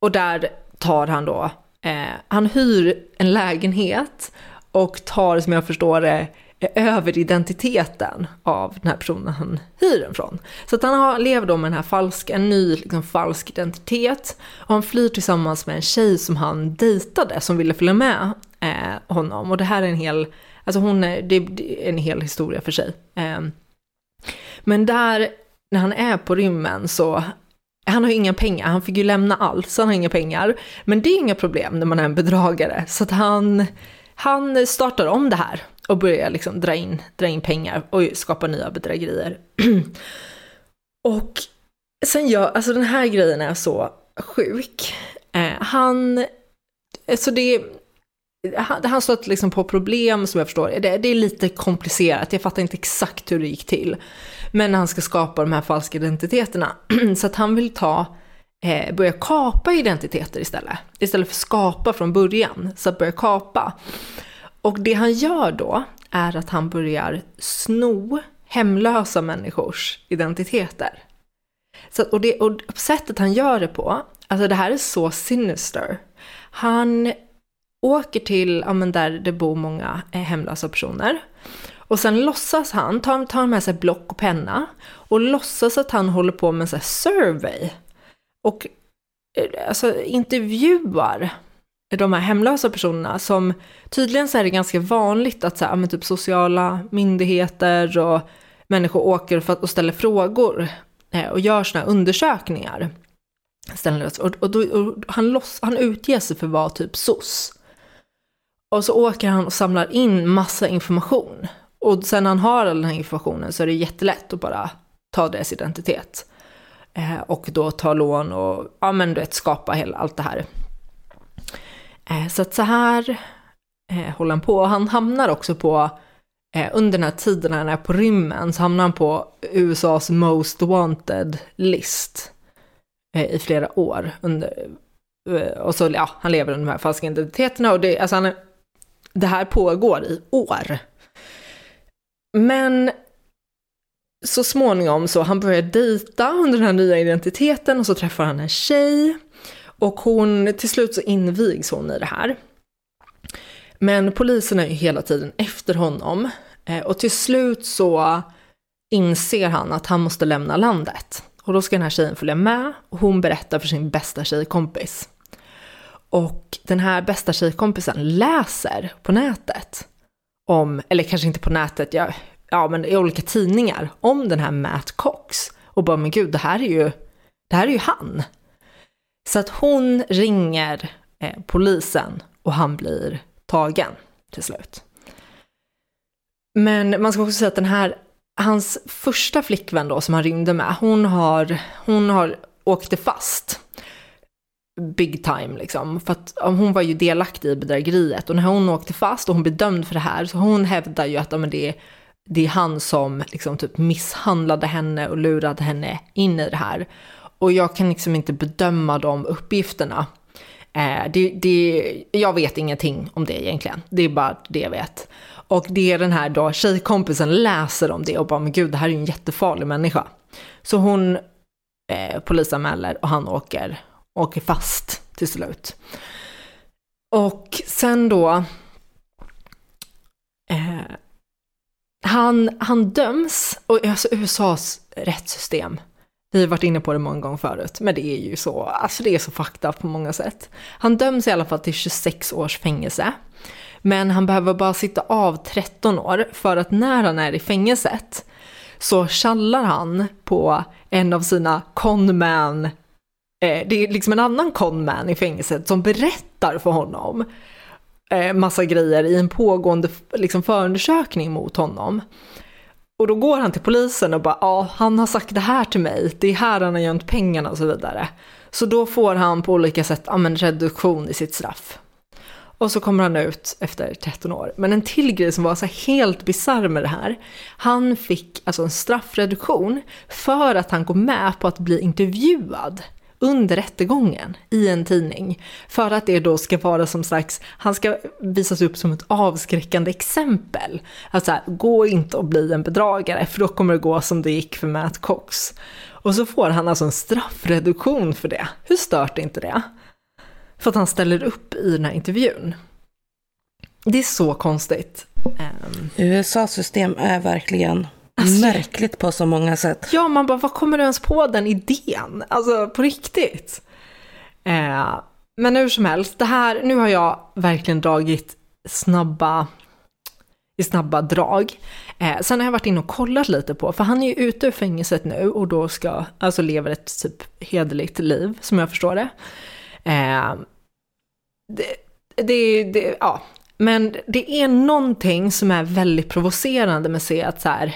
Och där tar han då, eh, han hyr en lägenhet och tar som jag förstår det eh, över identiteten av den här personen han hyr den från. Så att han har, lever då med den här falsk, en ny liksom, falsk identitet och han flyr tillsammans med en tjej som han dejtade som ville följa med eh, honom. Och det här är en hel, alltså hon är, det är en hel historia för sig. Eh, men där, när han är på rymmen så han har ju inga pengar, han fick ju lämna allt så han har inga pengar. Men det är inga problem när man är en bedragare. Så att han, han startar om det här och börjar liksom dra in, dra in pengar och skapa nya bedrägerier. och sen gör, alltså den här grejen är så sjuk. Eh, han, så det, han, han stött liksom på problem som jag förstår, det, det är lite komplicerat, jag fattar inte exakt hur det gick till. Men han ska skapa de här falska identiteterna. Så att han vill ta, eh, börja kapa identiteter istället. Istället för skapa från början, så att börja kapa. Och det han gör då är att han börjar sno hemlösa människors identiteter. Så, och, det, och sättet han gör det på, alltså det här är så sinister. Han åker till, ja men där det bor många eh, hemlösa personer. Och sen låtsas han, tar, tar med sig block och penna och låtsas att han håller på med en survey. Och eh, alltså intervjuar de här hemlösa personerna som tydligen så är det ganska vanligt att så här, men typ sociala myndigheter och människor åker för att, och ställer frågor eh, och gör sådana här undersökningar. Och, och, då, och han, loss, han utger sig för att vara typ SOS. Och så åker han och samlar in massa information. Och sen när han har all den här informationen så är det jättelätt att bara ta deras identitet. Eh, och då ta lån och ja, men du vet, skapa hela, allt det här. Eh, så att så här eh, håller han på. Han hamnar också på, eh, under den här tiden när han är på rymmen, så hamnar han på USAs Most Wanted list eh, i flera år. Under, eh, och så, ja, han lever under de här falska identiteterna och det, alltså han, det här pågår i år. Men så småningom så han börjar dejta under den här nya identiteten och så träffar han en tjej. Och hon, till slut så invigs hon i det här. Men polisen är ju hela tiden efter honom. Eh, och till slut så inser han att han måste lämna landet. Och då ska den här tjejen följa med och hon berättar för sin bästa tjejkompis. Och den här bästa tjejkompisen läser på nätet om, eller kanske inte på nätet, ja, ja men i olika tidningar, om den här Matt Cox. Och bara, men gud, det här är ju, det här är ju han. Så att hon ringer eh, polisen och han blir tagen till slut. Men man ska också säga att den här, hans första flickvän då som han rymde med, hon har, hon har åkte fast. Big time liksom. För att hon var ju delaktig i bedrägeriet och när hon åkte fast och hon blev dömd för det här så hon hävdar ju att ja, men det, det är han som liksom typ misshandlade henne och lurade henne in i det här. Och jag kan liksom inte bedöma de uppgifterna. Eh, det, det, jag vet ingenting om det egentligen. Det är bara det jag vet. Och det är den här då tjejkompisen läser om det och bara, men gud, det här är ju en jättefarlig människa. Så hon eh, polisanmäler och han åker, åker fast till slut. Och sen då, eh, han, han döms, och alltså USAs rättssystem, vi har varit inne på det många gånger förut, men det är ju så, alltså det är så fakta på många sätt. Han döms i alla fall till 26 års fängelse. Men han behöver bara sitta av 13 år för att när han är i fängelset så kallar han på en av sina conman, Eh, det är liksom en annan conman i fängelset som berättar för honom eh, massa grejer i en pågående liksom, förundersökning mot honom. Och då går han till polisen och bara, ja, han har sagt det här till mig, det är här han har gömt pengarna och så vidare. Så då får han på olika sätt ja, men, reduktion i sitt straff. Och så kommer han ut efter 13 år. Men en till grej som var så helt bisarr med det här. Han fick alltså en straffreduktion för att han går med på att bli intervjuad under rättegången i en tidning. För att det då ska vara som slags, han ska visas upp som ett avskräckande exempel. Att så gå inte och bli en bedragare för då kommer det gå som det gick för Matt Cox. Och så får han alltså en straffreduktion för det. Hur stört är inte det? För att han ställer upp i den här intervjun. Det är så konstigt. Ehm. Um, USAs system är verkligen alltså, märkligt på så många sätt. Ja, man bara, vad kommer du ens på den idén? Alltså på riktigt. Uh, men hur som helst, det här, nu har jag verkligen dragit snabba, i snabba drag. Eh, sen har jag varit inne och kollat lite på, för han är ju ute ur fängelset nu och då ska, alltså lever ett typ hederligt liv, som jag förstår det. Eh, det, det, det, ja. Men det är någonting som är väldigt provocerande med att se att så här,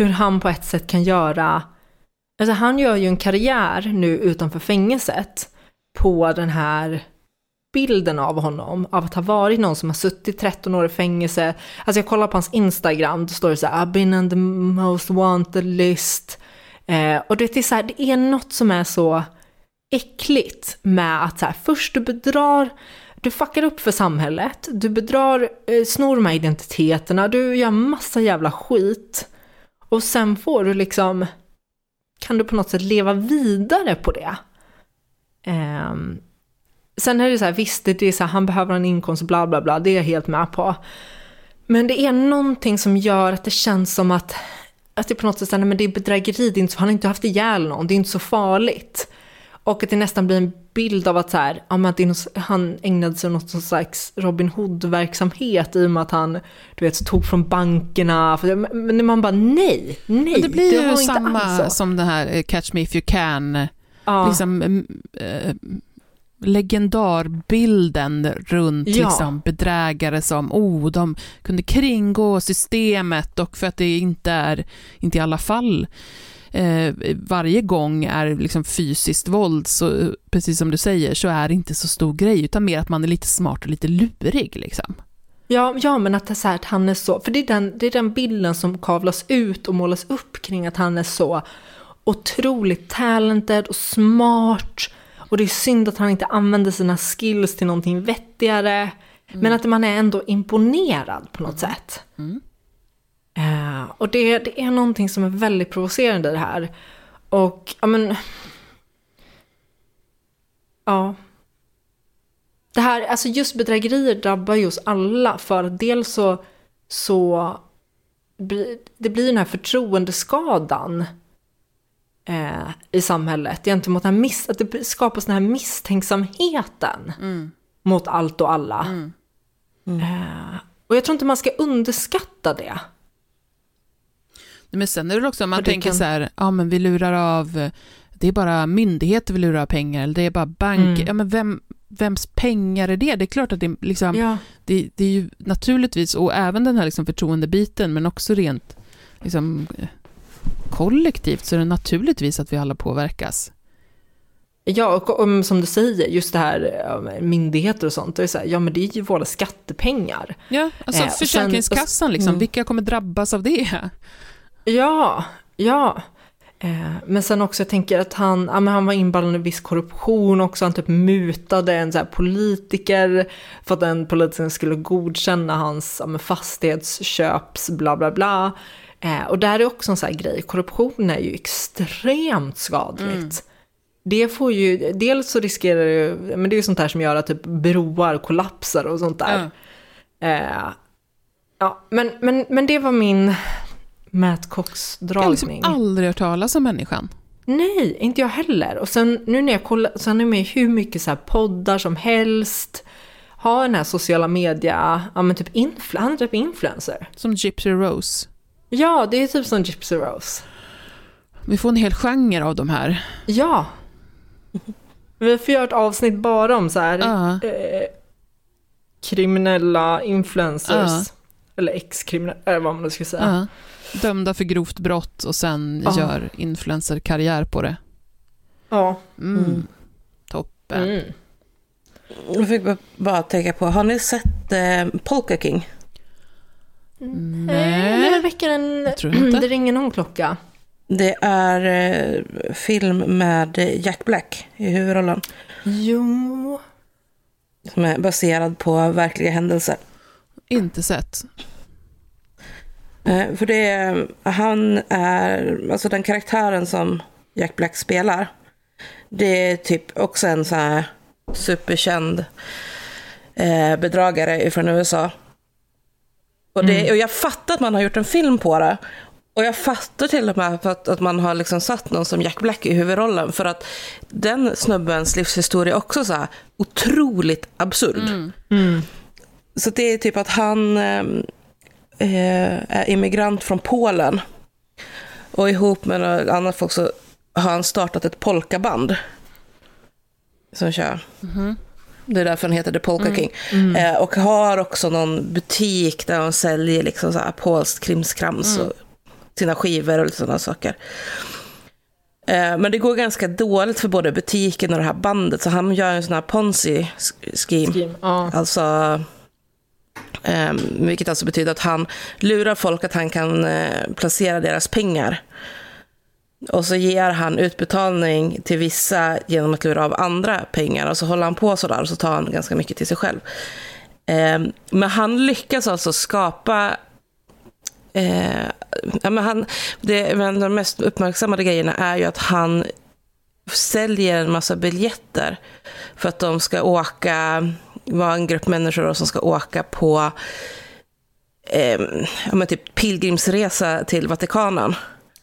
hur han på ett sätt kan göra, alltså han gör ju en karriär nu utanför fängelset på den här bilden av honom, av att ha varit någon som har suttit 13 år i fängelse. Alltså jag kollar på hans Instagram, då står det så här, I've been on the most wanted list. Eh, och det är så här, det är något som är så äckligt med att så här, först du bedrar, du fuckar upp för samhället, du bedrar, eh, snor de här identiteterna, du gör massa jävla skit. Och sen får du liksom, kan du på något sätt leva vidare på det. Eh, sen är det så här, visst det är så här, han behöver en inkomst, bla bla bla, det är jag helt med på. Men det är någonting som gör att det känns som att, att det på något sätt, nej men det är bedrägeri, det är inte så, han har inte haft ihjäl någon, det är inte så farligt. Och att det nästan blir en bild av att så här, att han ägnade sig åt något slags Robin Hood-verksamhet i och med att han du vet, tog från bankerna. Men man bara nej, nej. Men det blir det ju samma som det här eh, Catch Me If You Can. Ja. Liksom, äh, legendarbilden runt ja. liksom, bedrägare som oh, de kunde kringgå systemet och för att det inte är, inte i alla fall eh, varje gång är liksom fysiskt våld, så, precis som du säger, så är det inte så stor grej, utan mer att man är lite smart och lite lurig. Liksom. Ja, ja, men att, det är så här, att han är så, för det är, den, det är den bilden som kavlas ut och målas upp kring att han är så otroligt talented och smart. Och det är synd att han inte använder sina skills till någonting vettigare. Mm. Men att man är ändå imponerad på något mm. sätt. Mm. Eh, och det, det är någonting som är väldigt provocerande i det här. Och, ja men... Ja. Det här, alltså just bedrägerier drabbar ju oss alla för att dels så, så blir- det blir den här förtroendeskadan eh, i samhället gentemot den här miss, att det skapas den här misstänksamheten mot allt och alla. Eh, och jag tror inte man ska underskatta det. Men sen är det också, man det tänker kan- så här, ja men vi lurar av, det är bara myndigheter vi lurar av pengar, eller det är bara banker, Mm. ja men vem, vems pengar är det? Det är klart att det är liksom, Ja. det, det är ju naturligtvis, och även den här liksom förtroendebiten, men också rent liksom, kollektivt, så är det naturligtvis att vi alla påverkas. Ja, och om, som du säger, just det här ja, myndigheter och sånt, det är så här, ja men det är ju våra skattepengar. Ja, alltså Eh, och sen- Försäkringskassan, liksom, Mm. vilka kommer drabbas av det? Ja, ja. Eh, men sen också, jag tänker att han, ja, men han var inblandad i viss korruption också, han typ mutade en så politiker för att den politikern skulle godkänna hans ja, fastighetsköps bla bla bla. Eh, och där är också en sån här grej, korruption är ju extremt skadligt. Det får ju, dels så riskerar det ju, men det är ju sånt här som gör att typ broar kollapsar och sånt där. Eh, ja, men, men, men det var min Matt Jag har liksom aldrig hört talas om människan. Nej, inte jag heller. Och sen nu när jag kollar, så han är med i hur mycket så poddar som helst. Har den här sociala media, ja men typ influ- han är typ influencer. Som Gypsy Rose. Ja, det är typ som Gypsy Rose. Vi får en hel genre av de här. Ja. Vi får göra ett avsnitt bara om så här Ja. eh, kriminella influencers. Ja. Eller ex-kriminella, eller vad man nu ska säga. Ja. Dömda för grovt brott och sen Ja. gör influencerkarriär på det. Ja. Mm. Toppen. Mm. Jag fick bara- tänka på, har ni sett eh, Polka King? Nej, det väcker en... Jag tror inte. Det ringer någon klocka. Det är eh, film med Jack Black i huvudrollen. Jo. Som är baserad på verkliga händelser. Inte sett. Eh, för det är, han är, alltså den karaktären som Jack Black spelar. Det är typ också en så här superkänd eh, bedragare från USA. Och, det, och jag fattar att man har gjort en film på det. Och jag fattar till och med att, att man har liksom satt någon som Jack Black i huvudrollen. För att den snubbens livshistoria är också så här otroligt absurd. Så det är typ att han eh, eh, är immigrant från Polen. Och ihop med några annat folk så har han startat ett polkaband. Som kör. Det är därför han heter The Polka King. Eh, och har också någon butik där han säljer liksom så här polskt krimskrams och sina skivor och sådana saker. Eh, men det går ganska dåligt för både butiken och det här bandet. Så han gör en sån här ponzi-scheme. Scheme, ja. Alltså, eh, vilket alltså betyder att han lurar folk att han kan eh, placera deras pengar. Och så ger han utbetalning till vissa genom att lura av andra pengar. Och så håller han på sådär och så tar han ganska mycket till sig själv. Eh, men han lyckas alltså skapa Eh, ja, men han, det, men de mest uppmärksammade grejerna är ju att han säljer en massa biljetter för att de ska åka, vara en grupp människor då, som ska åka på eh, ja, typ pilgrimsresa till Vatikanen.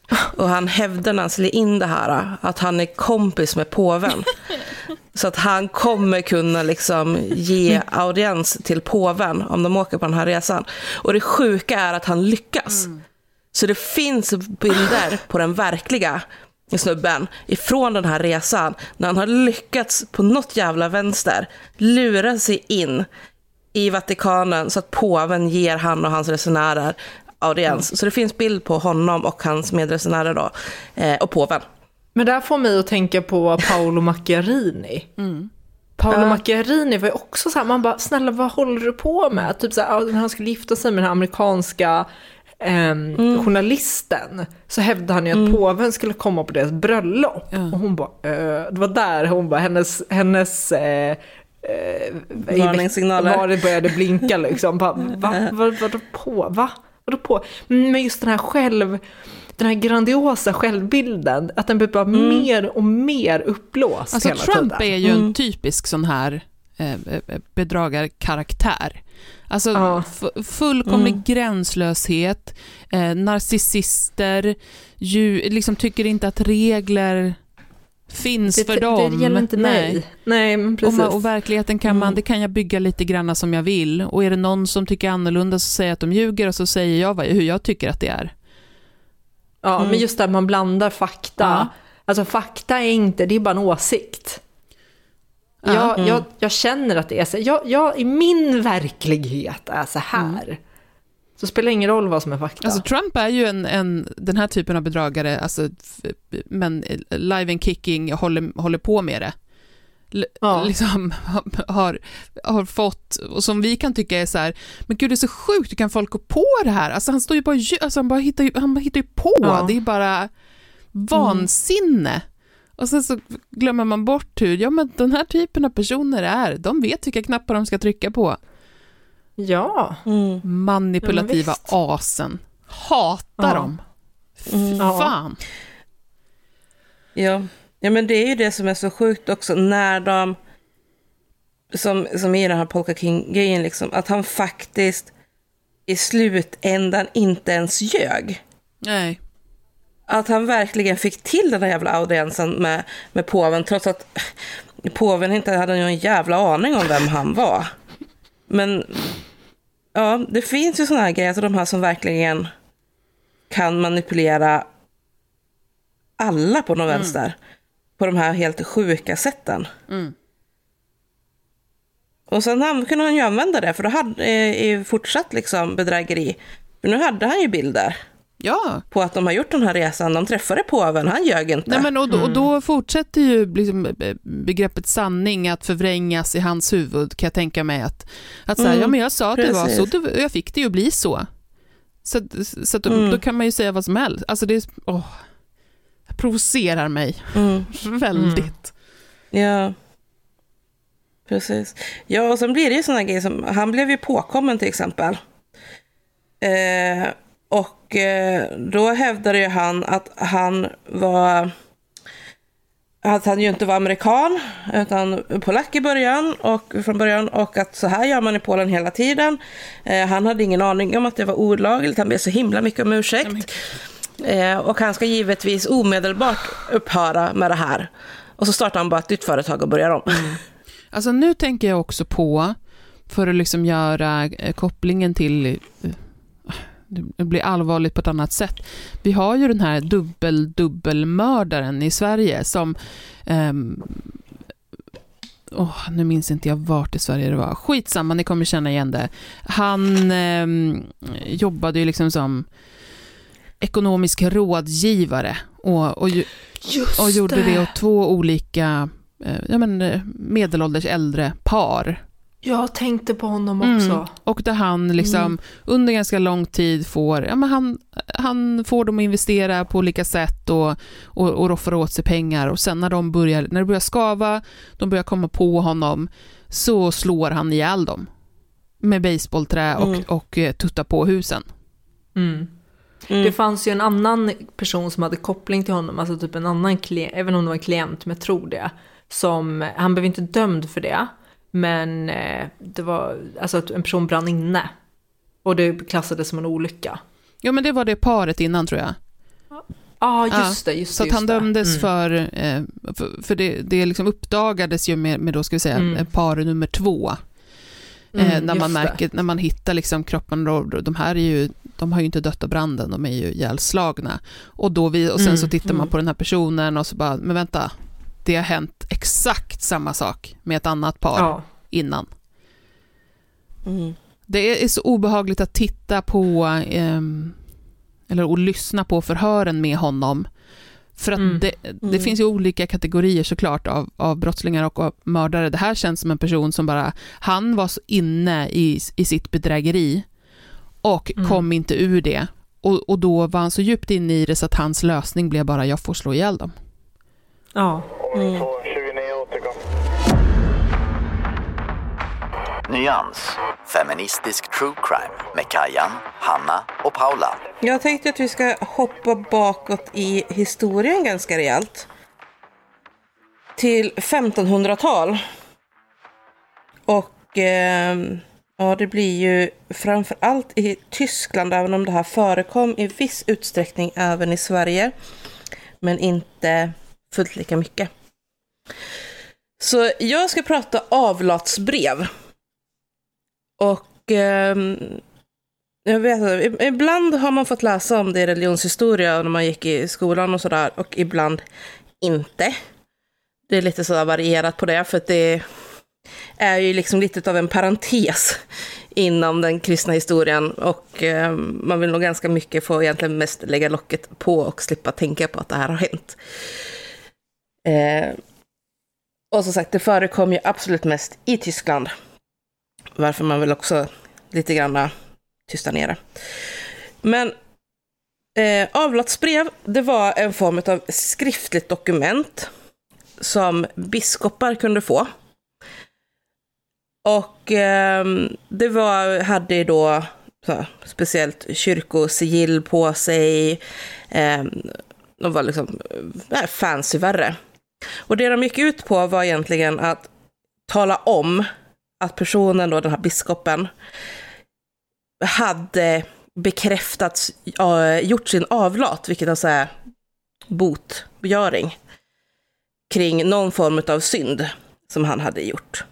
Och han hävdar när han säljer in det här att han är kompis med påven. Så att han kommer kunna liksom ge audiens till påven om de åker på den här resan. Och det sjuka är att han lyckas. Så det finns bilder på den verkliga snubben ifrån den här resan när han har lyckats på något jävla vänster lura sig in i Vatikanen så att påven ger han och hans resenärer audiens. Så det finns bild på honom och hans medresenärer då, eh, och påven. Men det här får mig att tänka på Paolo Macchiarini. Paolo Macchiarini var ju också så här, man bara, snälla vad håller du på med? Typ så här, när han skulle gifta sig med den här amerikanska ehm, journalisten så hävdade han ju att påven skulle komma på deras bröllop. Och hon bara, eh, det var där hon bara, hennes, hennes eh, eh, Varningssignaler. Var det började blinka liksom. Bara, va, va, vadå på? Va? håller på? Men just den här själv, den här grandiosa självbilden, att den blir bara Mm. mer och mer uppblåst Alltså hela Trump tiden. är ju en Mm. typisk sån här eh, eh, bedragarkaraktär. Alltså Ja. fullkomlig Mm. gränslöshet, eh, narcissister, ju, liksom tycker inte att regler finns det, för dem. det gäller inte Nej. mig. Nej, men Och, precis. man, och verkligheten kan man, Mm. det kan jag bygga lite grann som jag vill. Och är det någon som tycker annorlunda så säger jag att de ljuger och så säger jag vad, hur jag tycker att det är. Ja, Mm. men just där man blandar fakta. Ja. Alltså fakta är inte, det är bara en åsikt. Ja. Jag, Mm. jag, jag känner att det är så. Jag, jag, I min verklighet är så här. Så spelar det ingen roll vad som är fakta. Alltså Trump är ju en, en, den här typen av bedragare, alltså, men live and kicking håller, håller på med det. L- Ja. Liksom har, har fått, och som vi kan tycka är så här, men gud det är så sjukt, hur kan folk gå på det här? Alltså han står ju bara, alltså han bara hittar ju, han bara hittar ju på, Ja. det är bara vansinne. Och sen så glömmer man bort hur, ja men den här typen av personer är, de vet vilka knappar de ska trycka på. Ja. Mm. Manipulativa Ja, asen. Hatar Ja. dem. Fy Mm. Ja. fan. Ja. ja, men det är ju det som är så sjukt också när de, som, som i den här Polka King-grejen, liksom, att han faktiskt i slutändan inte ens ljög. Nej. Att han verkligen fick till den där jävla audiensen med, med påven, trots att påven inte hade någon jävla aning om vem han var. Men ja, det finns ju sådana här grejer, alltså de här som verkligen kan manipulera alla på något vänster. På de här helt sjuka sätten. Mm. Och sen han, kunde han ju använda det, för då hade eh, i fortsatt liksom bedrägeri. För nu hade han ju bilder Ja. på att de har gjort den här resan. De träffade påven, han ljög inte. Nej, men och, då, och då fortsätter ju liksom eh, begreppet sanning att förvrängas i hans huvud, kan jag tänka mig. Att, att säga, Mm, ja men jag sa att det var precis. så, då, jag fick det ju bli så. Så, så att då, Mm. då kan man ju säga vad som helst. Alltså det är, åh, det provocerar mig Mm. väldigt. Ja. Precis. Ja, och sen blir det ju sådana grejer som, han blev ju påkommen till exempel. Eh, och eh, då hävdade ju han att han var, att han ju inte var amerikan, utan polack i början och från början och att så här gör man i Polen hela tiden. Eh, han hade ingen aning om att det var olagligt, han ber så himla mycket om ursäkt. Eh, och han ska givetvis omedelbart upphöra med det här. Och så startar han bara ett nytt företag och börjar om. Alltså nu tänker jag också på, för att liksom göra eh, kopplingen till, eh, det blir allvarligt på ett annat sätt. Vi har ju den här dubbel-dubbelmördaren i Sverige som, ehm, åh, nu minns inte jag vart i Sverige det var, skitsamma, ni kommer känna igen det. Han ehm, jobbade ju liksom som ekonomisk rådgivare och, och, och gjorde det åt två olika eh, ja, men, eh, medelålders äldre par. Jag tänkte på honom Mm. också. Och där han liksom Mm. under ganska lång tid får, ja, men han, han får dem att investera på olika sätt och, och, och roffar åt sig pengar och sen när, de börjar, när det börjar skava, de börjar komma på honom, så slår han ihjäl dem med baseballträ och, Mm. och eh, tuttar på husen. Mm. Mm. Det fanns ju en annan person som hade koppling till honom, alltså typ en annan klient, även om det var en klient, men jag tror det. Som, han blev inte dömd för det, men eh, det var, alltså att en person brann inne. Och det klassades som en olycka. Ja men det var det paret innan tror jag. Ja, ah, just Ja, det, just Så det. han just det. dömdes Mm. för, eh, för, för det, det liksom uppdagades ju med, med då ska vi säga, Mm. eh, par nummer två. Mm, när, man det. märker, när man hittar liksom kroppen, då, de här är ju, de har ju inte dött av branden, de är ju ihjälslagna. Och, då vi, och sen Mm, så tittar man mm. på den här personen och så bara, men vänta, det har hänt exakt samma sak med ett annat par Ja. innan. Mm. Det är så obehagligt att titta på, ehm, eller att lyssna på förhören med honom. För att Mm. det, det Mm. finns ju olika kategorier såklart av, av brottslingar och av mördare. Det här känns som en person som bara, han var så inne i, i sitt bedrägeri och Mm. kom inte ur det. Och, och då var han så djupt inne i det så att hans lösning blev bara, jag får slå ihjäl dem. Ja. Mm. Nyans, feministisk true crime med Kajan, Hanna och Paula. Jag tänkte att vi ska hoppa bakåt i historien ganska rejält. Till 1500-tal. Och eh, ja, det blir ju framför allt i Tyskland, även om det här förekom i viss utsträckning även i Sverige. Men inte fullt lika mycket. Så jag ska prata avlatsbrev. Och eh, jag vet ibland har man fått läsa om det i religionshistoria när man gick i skolan och sådär. Och ibland inte. Det är lite sådär varierat på det, för att det är ju liksom lite av en parentes inom den kristna historien. Och eh, man vill nog ganska mycket få egentligen mest lägga locket på och slippa tänka på att det här har hänt. Eh, och som sagt, det förekom ju absolut mest i Tyskland. Varför man väl också lite grann tysta ner det. Men eh, avlatsbrev, det var en form av skriftligt dokument som biskopar kunde få. Och eh, det var, hade då så, speciellt kyrkosigill på sig. Eh, de var liksom äh, fancy värre. Och det de gick ut på var egentligen att tala om att personen, då, den här biskopen, hade bekräftat, gjort sin avlat, vilket alltså är botgöring, kring någon form av synd som han hade gjort.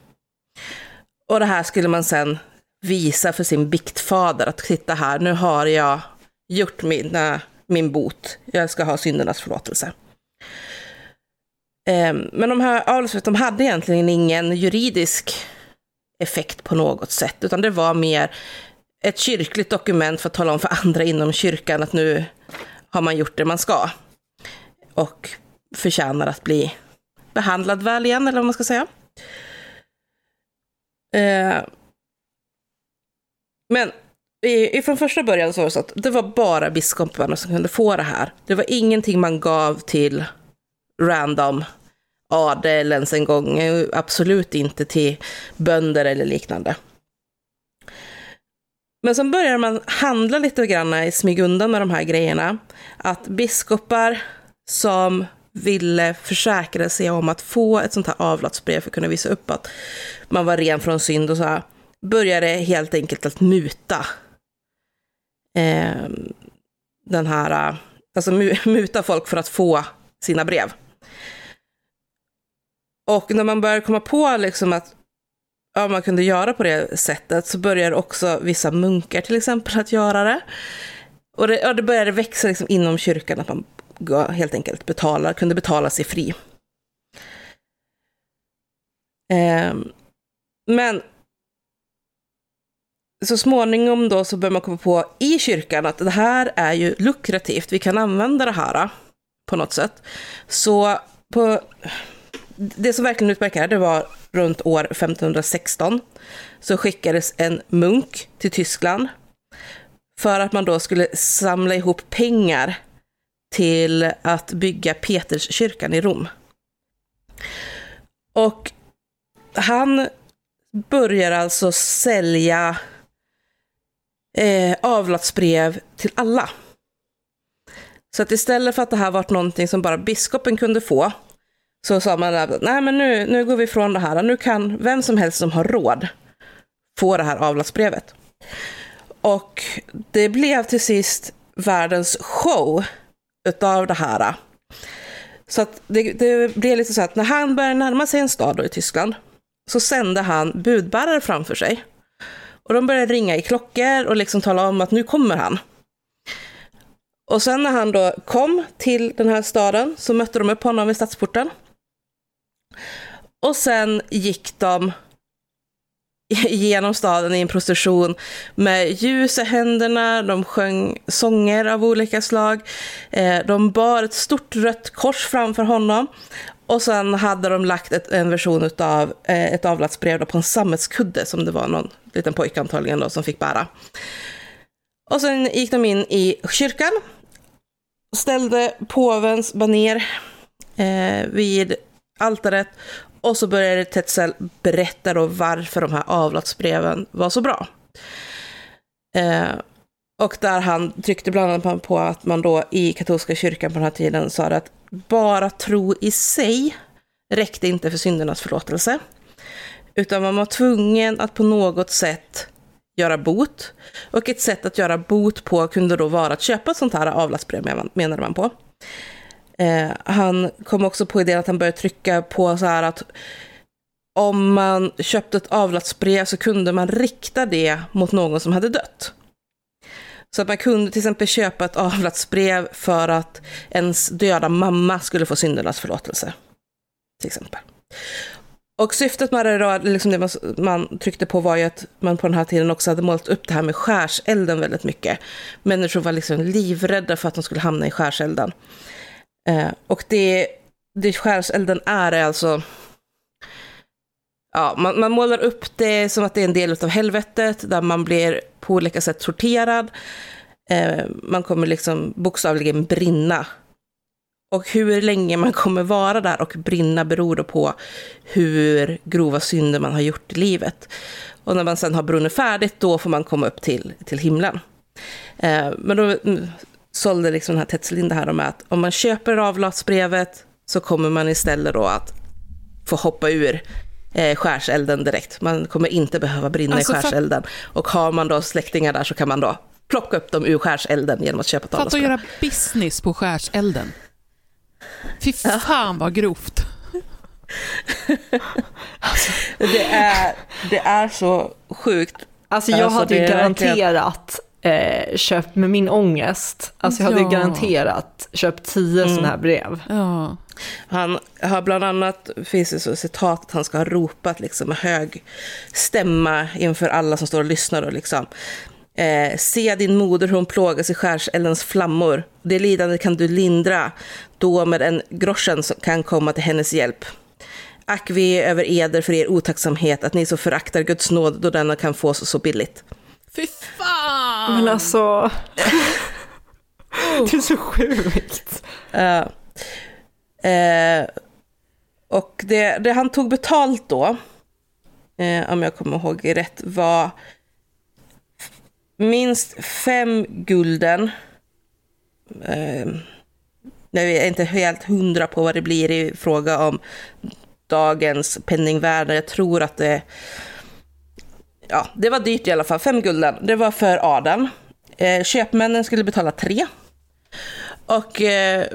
Och det här skulle man sen visa för sin biktfader, att titta här, nu har jag gjort mina, min bot, jag ska ha syndernas förlåtelse. Ehm, men de här avlatsbreven hade egentligen ingen juridisk effekt på något sätt, utan det var mer ett kyrkligt dokument för att tala om för andra inom kyrkan att nu har man gjort det man ska. Och förtjänar att bli behandlad väl igen, eller vad man ska säga. Ehm, men från första början så var det så att det var bara biskoparna som kunde få det här. Det var ingenting man gav till random adel ens en gång, eh, absolut inte till bönder eller liknande. Men sen börjar man handla lite grann i smygundan med de här grejerna. Att biskopar som ville försäkra sig om att få ett sånt här avlatsbrev för att kunna visa upp att man var ren från synd och så här, började helt enkelt att muta eh, den här, eh, alltså muta folk för att få sina brev. Och när man börjar komma på liksom att ja, man kunde göra på det sättet så börjar också vissa munkar till exempel att göra det. Och det, ja, det började växa liksom inom kyrkan att man helt enkelt betalar, kunde betala sig fri. Eh, men så småningom då så börjar man komma på i kyrkan att det här är ju lukrativt, vi kan använda det här på något sätt. Så på, det som verkligen utmärker det var runt år 1516 så skickades en munk till Tyskland för att man då skulle samla ihop pengar till att bygga Peterskyrkan i Rom. Och han börjar alltså sälja eh, avlatsbrev till alla. Så att istället för att det här var någonting som bara biskopen kunde få, så sa man att nej men nu, nu går vi ifrån det här, nu kan vem som helst som har råd få det här avlatsbrevet. Och det blev till sist världens show utav det här. Så att det, det blev lite så att när han började närma sig en stad i Tyskland så sände han budbärare framför sig. Och de började ringa i klockor och liksom tala om att nu kommer han. Och sen när han då kom till den här staden så mötte de upp honom vid stadsporten. Och sen gick de genom staden i en procession med ljus i händerna, de sjöng sånger av olika slag, eh, de bar ett stort rött kors framför honom och sen hade de lagt ett, en version av eh, ett avlatsbrev på en sammetskudde som det var någon liten pojke antagligen då som fick bära. Och sen gick de in i kyrkan, ställde påvens baner eh, vid altaret och så började Tetzel berätta då varför de här avlatsbreven var så bra. Eh, och där han tryckte bland annat på att man då i katolska kyrkan på den här tiden sa att bara tro i sig räckte inte för syndernas förlåtelse. Utan man var tvungen att på något sätt göra bot. Och ett sätt att göra bot på kunde då vara att köpa ett sånt här avlatsbrev, menade man på. Eh, han kom också på idén att han började trycka på så här att om man köpte ett avlatsbrev så kunde man rikta det mot någon som hade dött. Så att man kunde till exempel köpa ett avlatsbrev för att ens döda mamma skulle få syndernas förlåtelse. Till exempel. Och syftet med det, då, liksom det man, man, tryckte på var ju att man på den här tiden också hade målat upp det här med skärselden väldigt mycket. Människor var liksom livrädda för att de skulle hamna i skärselden. Eh, och det, det skärselden är är alltså... Ja, man, man, målar upp det som att det är en del av helvetet, där man blir på olika sätt torterad. Eh, man kommer liksom bokstavligen brinna och hur länge man kommer vara där och brinna beror då på hur grova synder man har gjort i livet. Och när man sen har brunnit färdigt, då får man komma upp till, till himlen. Eh, men då mm, sålde liksom den här Tetzelinda här med att om man köper avlatsbrevet så kommer man istället då att få hoppa ur eh, skärselden direkt. Man kommer inte behöva brinna alltså, i skärselden. Och har man då släktingar där så kan man då plocka upp dem ur skärselden genom att köpa ett avlatsbrev. För att göra business på skärselden. Fy fan vad grovt. det, är, det är så sjukt. Alltså jag alltså, hade ju garanterat eh, köpt med min ångest. Alltså jag hade ja. garanterat köpt tio mm. sådana här brev. Ja. Han har bland annat, finns det så citat, att han ska ha ropat liksom med hög stämma inför alla som står och lyssnar. Och liksom. Eh, se din moder hur hon plågas i skärseldens flammor. Det lidandet kan du lindra, då med en groschen som kan komma till hennes hjälp. Ack vi över eder för er otacksamhet, att ni så föraktar Guds nåd då denna kan fås så billigt. Fy fan! Men alltså... det är så sjukt. Uh, uh, och det, det, han tog betalt då, uh, om jag kommer ihåg rätt, var minst fem gulden. Eh, jag är inte helt hundra på vad det blir i fråga om dagens penningvärde. Jag tror att det... Ja, det var dyrt i alla fall. Fem gulden. Det var för adeln. Eh, köpmännen skulle betala tre. Och eh,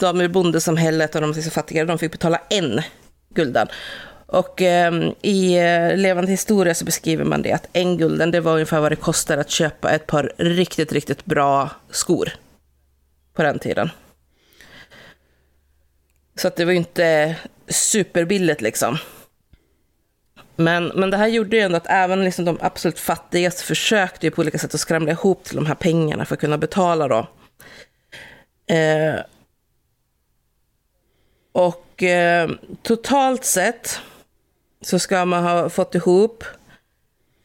de i bondesamhället och de fattigare, de fick betala en gulden. Och ehm, eh, i Levande historia så beskriver man det att en gulden, det var ungefär vad det kostar att köpa ett par riktigt, riktigt bra skor på den tiden. Så att det var ju inte superbilligt liksom. Men, men det här gjorde ju ändå att även liksom de absolut fattigaste försökte ju på olika sätt att skramla ihop till de här pengarna för att kunna betala då. Eh, och eh, totalt sett så ska man ha fått ihop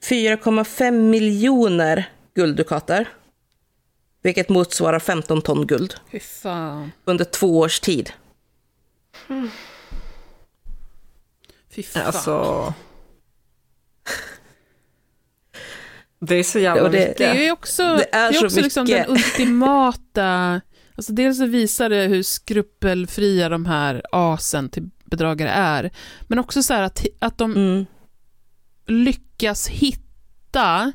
4,5 miljoner gulddukater. Vilket motsvarar 15 ton guld. Fy fan. Under två års tid. Mm. Fy fan. Alltså... Det är så jävla det, mycket. Det är också, det är det är också liksom den ultimata... Alltså dels så visar det hur skrupelfria de här asen till bedragare är. Men också så att, att de mm. lyckas hitta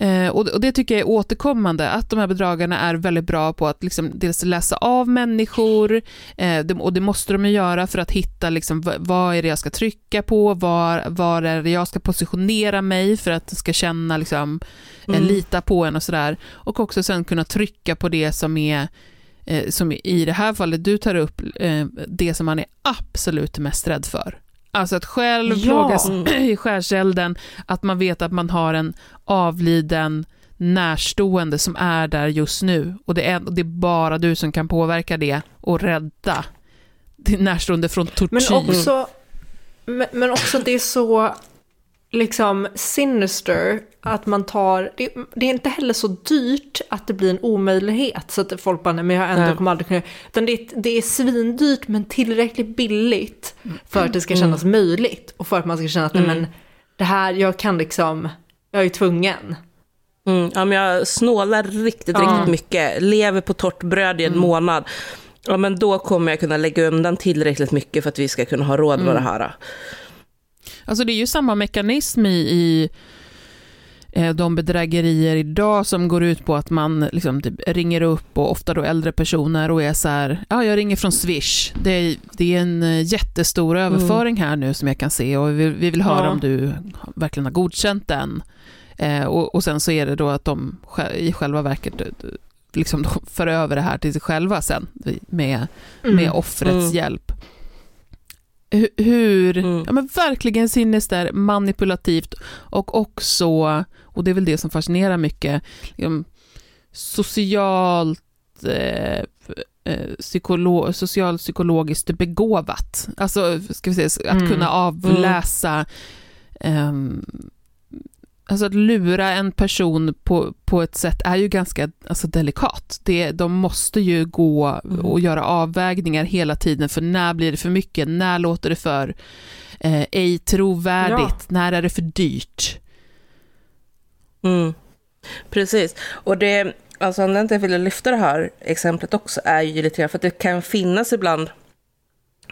Eh, och, och, det tycker jag är återkommande, att de här bedragarna är väldigt bra på att liksom dels läsa av människor, eh, och det måste de ju göra för att hitta liksom, vad, vad är det jag ska trycka på, var, var är det jag ska positionera mig för att ska känna, liksom, eh, mm. lita på en och sådär. Och också sen kunna trycka på det som är som i det här fallet du tar upp, eh, det som man är absolut mest rädd för. Alltså att själv ja. plågas i skärselden, att man vet att man har en avliden närstående som är där just nu och det är, det är bara du som kan påverka det och rädda din närstående från tortyr. Men också, men, men också det är så liksom sinister att man tar, det, det, är inte heller så dyrt att det blir en omöjlighet så att folk bara, nej men jag ändå kommer aldrig kunna, utan det, det är svindyrt men tillräckligt billigt för att det ska kännas mm. möjligt och för att man ska känna att mm. nej men det här, jag kan liksom, jag är tvungen. Mm, ja, men jag snålar riktigt, ja. riktigt mycket, lever på torrt bröd i en mm. månad. Ja, men då kommer jag kunna lägga undan tillräckligt mycket för att vi ska kunna ha råd med mm. det här. Alltså det är ju samma mekanism i, i eh, de bedrägerier idag som går ut på att man liksom typ ringer upp och ofta då äldre personer och är så här, ja jag ringer från Swish, det är, det är en eh, jättestor mm. överföring här nu som jag kan se och vi, vi vill höra ja. om du verkligen har godkänt den. Eh, och, och, sen så är det då att de i själva verket eh, liksom för över det här till sig själva sen med, mm. med offrets mm. hjälp. Hur, mm. ja men verkligen sinnesdär manipulativt och också, och det är väl det som fascinerar mycket, liksom, socialt eh, eh psykolo socialpsykologiskt begåvat. Alltså, ska vi säga, att mm. kunna avläsa um, Alltså att lura en person på, på ett sätt är ju ganska alltså, delikat. Det, de måste ju gå mm. och göra avvägningar hela tiden, för när blir det för mycket? När låter det för eh, ej trovärdigt? Ja. När är det för dyrt? Mm. Precis, och det, alltså anledningen till att jag ville lyfta det här exemplet också är ju lite grann för att det kan finnas ibland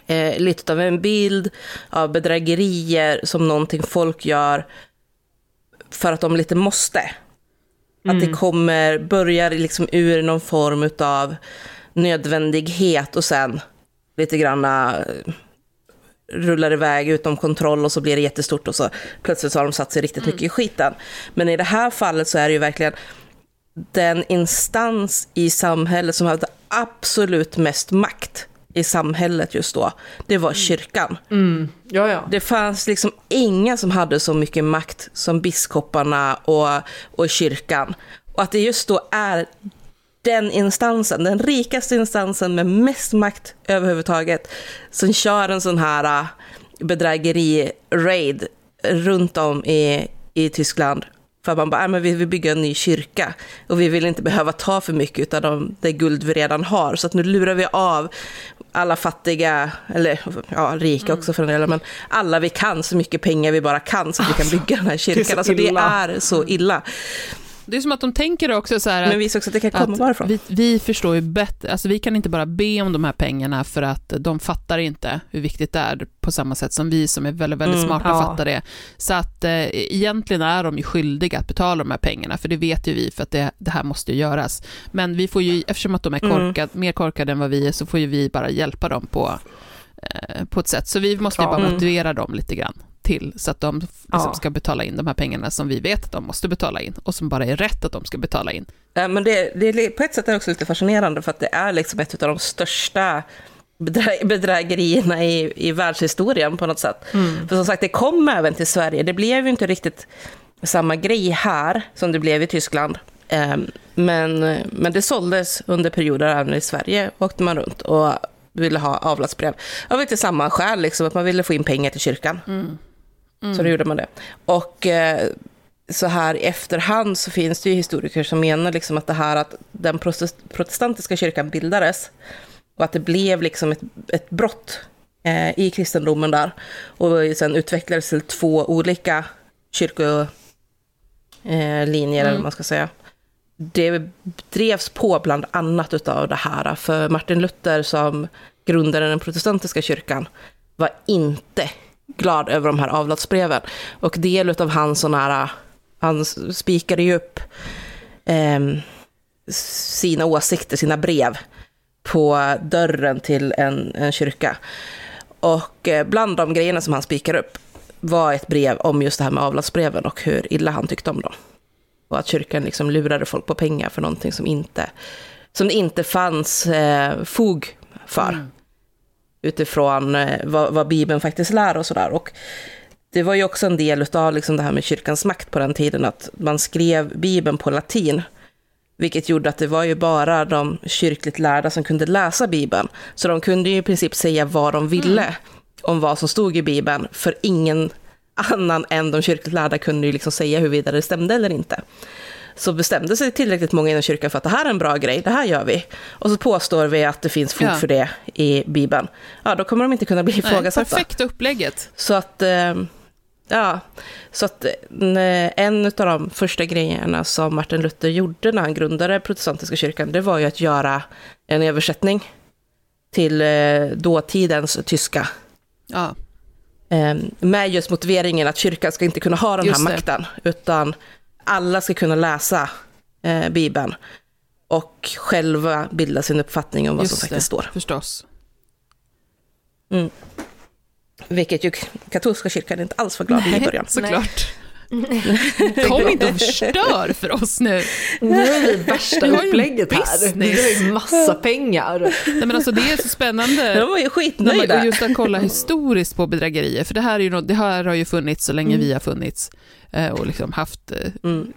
eh, lite av en bild av bedrägerier som någonting folk gör för att de lite måste. Mm. Att det mm. kommer, börjar liksom ur någon form av nödvändighet och sen lite granna eh, rullar iväg utom kontroll och så blir det jättestort och så plötsligt så har de satt sig riktigt mm. mycket i skiten. Men i det här fallet så är det ju verkligen den instans i samhället som hade absolut mest makt i samhället just då, det var mm. kyrkan. Mm. Ja, ja. Det fanns liksom inga som hade så mycket makt som biskoparna och, och kyrkan. Och att det just då är den instansen, den rikaste instansen med mest makt överhuvudtaget, som kör en sån här äh, bedrägeri-raid runt om i, i Tyskland för man bara, äh, men vi vill bygga en ny kyrka och vi vill inte behöva ta för mycket av de, det guld vi redan har. Så att nu lurar vi av alla fattiga, eller ja, rika också för en del, men alla vi kan, så mycket pengar vi bara kan så att vi kan bygga den här kyrkan. Det alltså det är så illa. Det är som att de tänker också så här Men visst också att det kan komma varifrån. Vi, vi, förstår ju bättre, alltså vi kan inte bara be om de här pengarna för att de fattar inte hur viktigt det är på samma sätt som vi som är väldigt, väldigt mm, smarta ja. fattar det. Så att eh, egentligen är de ju skyldiga att betala de här pengarna, för det vet ju vi, för att det, det här måste ju göras. Men vi får ju, eftersom att de är korkad, mm. mer korkade än vad vi är, så får ju vi bara hjälpa dem på, eh, på ett sätt. Så vi måste ju bara motivera dem lite grann till så att de liksom ja. ska betala in de här pengarna som vi vet att de måste betala in och som bara är rätt att de ska betala in. Ja, men det, det, på ett sätt är det också lite fascinerande för att det är liksom ett av de största bedrä bedrägerierna i, i världshistorien på något sätt. Mm. För som sagt, det kom även till Sverige. Det blev ju inte riktigt samma grej här som det blev i Tyskland. Um, men, men det såldes under perioder även i Sverige, åkte man runt och ville ha avlatsbrev. Av lite samma skäl, liksom, att man ville få in pengar till kyrkan. Mm. Mm. Så då gjorde man det. Och eh, så här i efterhand så finns det ju historiker som menar liksom att det här att den protestantiska kyrkan bildades och att det blev liksom ett, ett brott eh, i kristendomen där och sen utvecklades till två olika kyrkolinjer, eh, mm. eller vad man ska säga. Det drevs på bland annat av det här, för Martin Luther som grundade den protestantiska kyrkan var inte glad över de här avlatsbreven. Och del av hans sådana här, äh, han spikade ju upp eh, sina åsikter, sina brev på dörren till en, en kyrka. Och eh, bland de grejerna som han spikade upp var ett brev om just det här med avlatsbreven och hur illa han tyckte om dem. Och att kyrkan liksom lurade folk på pengar för någonting som, inte, som det inte fanns eh, fog för. Mm utifrån eh, vad, vad Bibeln faktiskt lär och sådär. Och det var ju också en del av liksom det här med kyrkans makt på den tiden, att man skrev Bibeln på latin. Vilket gjorde att det var ju bara de kyrkligt lärda som kunde läsa Bibeln. Så de kunde ju i princip säga vad de ville mm. om vad som stod i Bibeln, för ingen annan än de kyrkligt lärda kunde ju liksom säga huruvida det stämde eller inte. Så bestämde sig tillräckligt många inom kyrkan för att det här är en bra grej, det här gör vi. Och så påstår vi att det finns fog Ja. för det i Bibeln. Ja, då kommer de inte kunna bli Nej, ifrågasatta. perfekta upplägget. Så att, eh, ja, så att eh, en av de första grejerna som Martin Luther gjorde när han grundade protestantiska kyrkan, det var ju att göra en översättning till eh, dåtidens tyska. Ja, Eh, med just motiveringen att kyrkan ska inte kunna ha den Just här det. makten, utan alla ska kunna läsa eh, Bibeln och själva bilda sin uppfattning om vad som just faktiskt det, står. förstås. Vilket ju katolska kyrkan inte alls var glad i i början. Såklart. Kom inte och förstör för oss nu. Nu är vi värsta upplägget här. Vi har ju massa pengar. Nej, men alltså, det är så spännande. De var ju skitnöjda. just att kolla historiskt på bedrägerier, för det här, är ju något, det här har ju funnits så länge Mm. vi har funnits och liksom haft eh, Mm.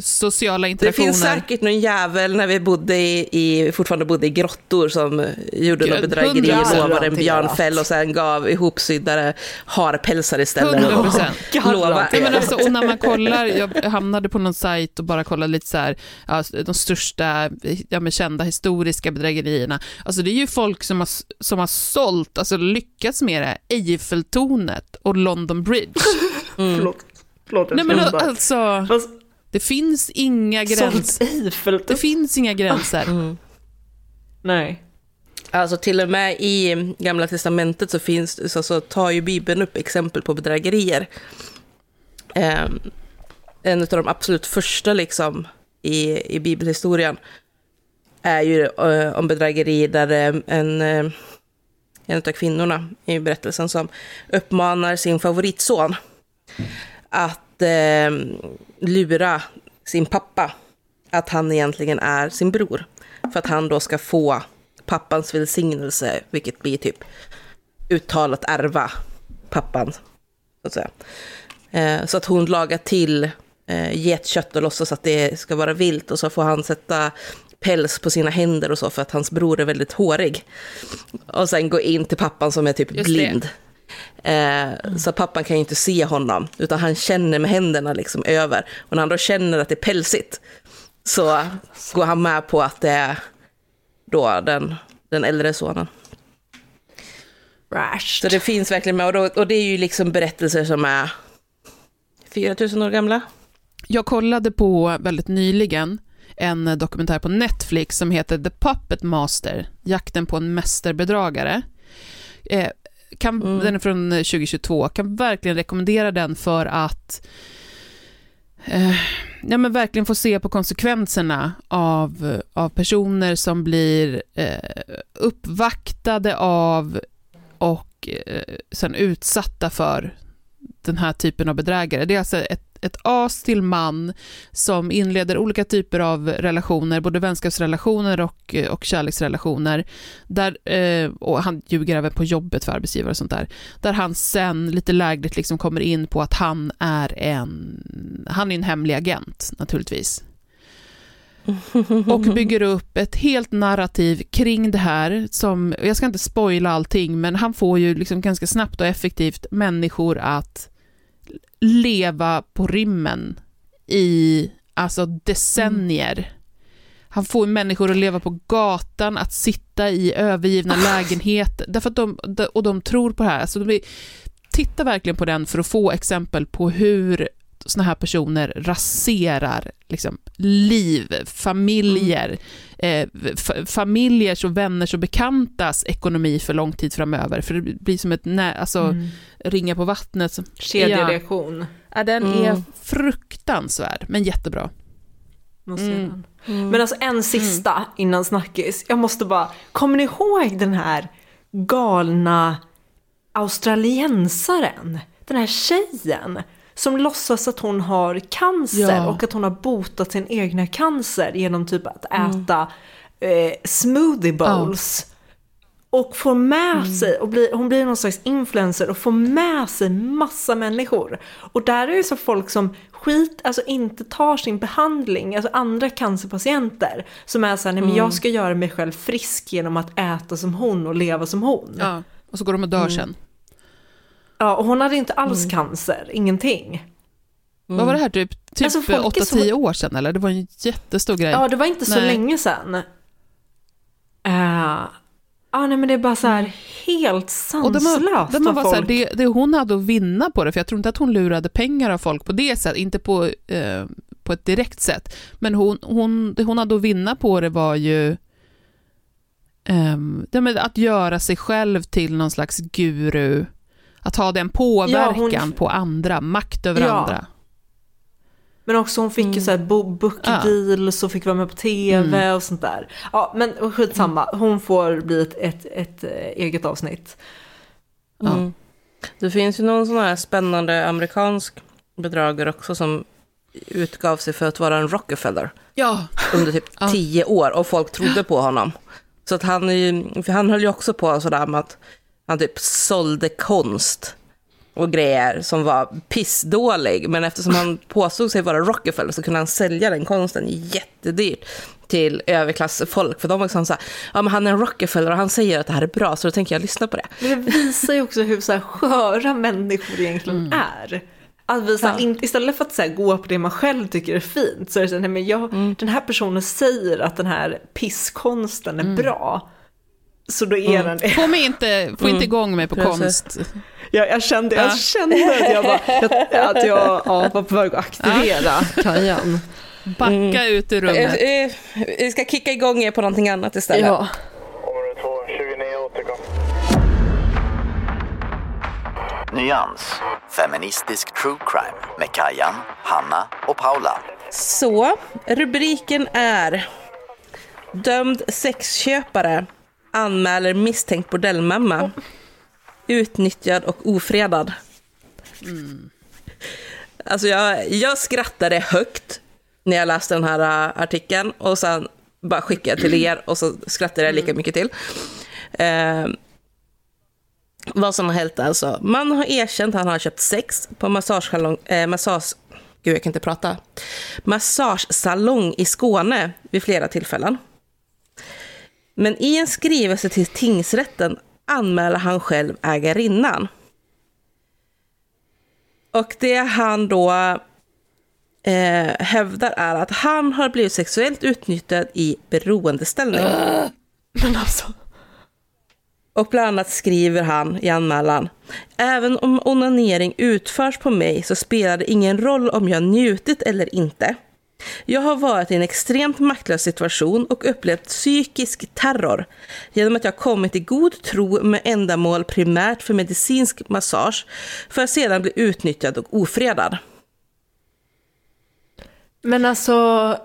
sociala Det interaktioner. finns säkert någon jävel när vi bodde i, i, fortfarande bodde i grottor som eh, gjorde Gud, något bedrägeri lovade en björnfäll och sen gav ihopsyddade harpälsar istället. 100 Och procent. lova. Ja, men alltså, och när man kollar, jag hamnade på någon sajt och bara kollade lite så här, ja, de största ja, men kända historiska bedrägerierna. Alltså det är ju folk som har, som har sålt, alltså lyckats med det, Eiffeltornet och London Bridge. Förlåt. Förlåt, jag Nej men bara- alltså, Fast det finns inga gränser. Det finns inga gränser. Mm. Nej. Alltså till och med i Gamla Testamentet så finns så, så tar ju Bibeln upp exempel på bedrägerier. Ehm, en av de absolut första liksom i, i bibelhistorien är ju eh, om bedrägeri där eh, en, eh, en av kvinnorna i berättelsen som uppmanar sin favoritson att eh, lura sin pappa att han egentligen är sin bror. För att han då ska få pappans välsignelse, vilket blir typ uttalat ärva pappan, så att säga. Eh, så att hon lagar till eh, getkött och låtsas att det ska vara vilt och så får han sätta päls på sina händer och så för att hans bror är väldigt hårig. Och sen gå in till pappan som är typ Just det. Eh, Så pappan kan ju inte se honom, utan han känner med händerna liksom över. Och när han då känner att det är pälsigt, så går han med på att det är då den, den äldre sonen. Rash. Så det finns verkligen med, och, då, och det är ju liksom berättelser som är 4000 år gamla. Jag kollade på väldigt nyligen en dokumentär på Netflix som heter The Puppet Master, jakten på en mästerbedragare. Eh, kan, Mm. Den är från 2022, kan verkligen rekommendera den för att eh, ja, men verkligen få se på konsekvenserna av, av personer som blir eh, uppvaktade av och eh, sen utsatta för den här typen av bedrägare. Det är alltså ett, ett as till man som inleder olika typer av relationer, både vänskapsrelationer och, eh, och kärleksrelationer, där, eh, och han ljuger även på jobbet för arbetsgivare och sånt där, där han sen lite lägligt liksom kommer in på att han är en, han är en hemlig agent naturligtvis. Och bygger upp ett helt narrativ kring det här som, jag ska inte spoila allting, men han får ju liksom ganska snabbt och effektivt människor att leva på rymmen i alltså decennier. Han får människor att leva på gatan, att sitta i övergivna lägenheter, därför att de, och de tror på det här. Alltså de är, titta verkligen på den för att få exempel på hur såna här personer raserar liksom, liv, familjer, eh, fa- familjers och vänners och bekantas ekonomi för lång tid framöver. För det blir som ett nä, alltså, Mm. ringa på vattnet. Kedjereaktion. Ja, den Mm. är fruktansvärd, men jättebra. Mm. den. Men alltså en sista innan snackis. Jag måste bara, kommer ni ihåg den här galna australiensaren? Den här tjejen som låtsas att hon har cancer Ja. och att hon har botat sin egna cancer genom typ att äta eh, smoothie bowls. Och får med sig, och blir, hon blir någon slags influencer och får med sig massa människor. Och där är det så folk som skit, alltså inte tar sin behandling, alltså andra cancerpatienter. Som är såhär, nej men jag ska göra mig själv frisk genom att äta som hon och leva som hon. Ja, och så går de och dör sen. Ja, och hon hade inte alls cancer, ingenting. Vad var det här, typ, typ Alltså, folk är 8-10 så- år sedan eller? Det var en jättestor grej. Ja, det var inte så Nej. länge sedan. Uh, ja, nej men det är bara så här helt Och de sanslöst har, de har vad bara så här, folk... det, det hon hade att vinna på det, för jag tror inte att hon lurade pengar av folk på det sättet, inte på, eh, på ett direkt sätt. Men hon, hon, det hon hade att vinna på det var ju ja, men att göra sig själv till någon slags guru, att ha den påverkan Ja, hon- på andra, makt över Ja. andra. Men också hon fick ju så här bo- book deals och fick vara med på TV och sånt där. Ja, men skitsamma. Hon får bli ett, ett, ett eh, eget avsnitt. Mm. Det finns ju någon sån här spännande amerikansk bedragare också som utgav sig för att vara en Rockefeller Ja, under typ Ja. tio år och folk trodde på honom. Så att han, är ju- för han höll ju också på sådär med att han typ sålde konst och grejer som var pissdålig. Men eftersom han påstod sig vara Rockefeller så kunde han sälja den konsten jättedyrt till överklassfolk. För de var liksom såhär, ja men han är en Rockefeller och han säger att det här är bra så då tänker jag lyssna på det. Men det visar ju också hur så här sköra människor egentligen är. Att vi så här, in, istället för att så här, gå på det man själv tycker är fint så är det så här, nej, men jag, den här personen säger att den här pisskonsten är bra. Så då är den det. få mig inte, få inte igång mig på Precis. konst. Jag, jag, kände, jag Ja. kände att jag, bara, att jag ja, var på väg att aktivera Kajan. Backa ut ur rummet. Eh, eh, Vi ska kicka igång er på någonting annat istället. Ja. Område 2, 29 återkom. Nyans. Feministisk true crime med Kajan, Hanna och Paula. Så, rubriken är Dömd sexköpare anmäler misstänkt bordellmamma. Utnyttjad och ofredad. Alltså jag, jag skrattade högt när jag läste den här äh, artikeln och sen bara skickade jag till er och så skrattade jag lika mycket till. Eh, vad som har hänt alltså. Man har erkänt att han har köpt sex på massagesalong, eh, massage, gud jag kan inte prata, massagesalong i Skåne vid flera tillfällen. Men i en skrivelse till tingsrätten anmäler han själv ägarinnan. Och det han då eh, hävdar är att han har blivit sexuellt utnyttjad i beroendeställning. Men alltså. Och bland annat skriver han i anmälan. Även om onanering utförs på mig så spelar det ingen roll om jag njutit eller inte. Jag har varit i en extremt maktlös situation och upplevt psykisk terror genom att jag kommit i god tro med ändamål primärt för medicinsk massage för att sedan bli utnyttjad och ofredad. Men alltså...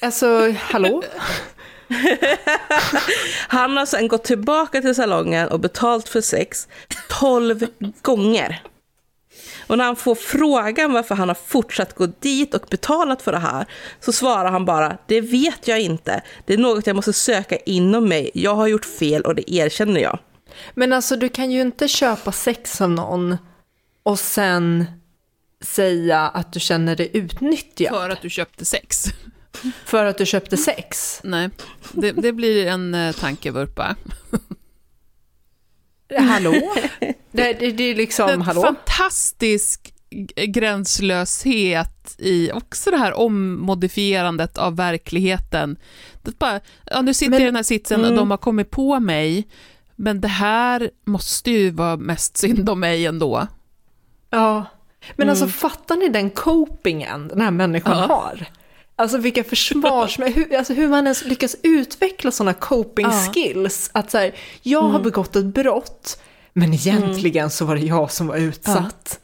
Alltså, hallå? Han har sedan gått tillbaka till salongen och betalt för sex 12 gånger. Och när han får frågan varför han har fortsatt gå dit och betalat för det här så svarar han bara det vet jag inte. Det är något jag måste söka inom mig. Jag har gjort fel och det erkänner jag. Men alltså du kan ju inte köpa sex av någon och sen säga att du känner dig utnyttjad För att du köpte sex. för att du köpte sex. Nej, det, det blir en eh, tankevurpa. Hallå? Det, det, det är liksom, en hallå? fantastisk gränslöshet i också det här ommodifierandet av verkligheten. Det bara, ja, nu sitter Men- jag i den här sitsen och mm. de har kommit på mig, men det här måste ju vara mest synd om mig ändå. Ja. Men alltså fattar ni den copingen den här människan Ja. har? Alltså vilka försvars... men hur, alltså hur man ens lyckas utveckla sådana coping Ja. skills. Att så här, jag har begått ett brott, men egentligen så var det jag som var utsatt.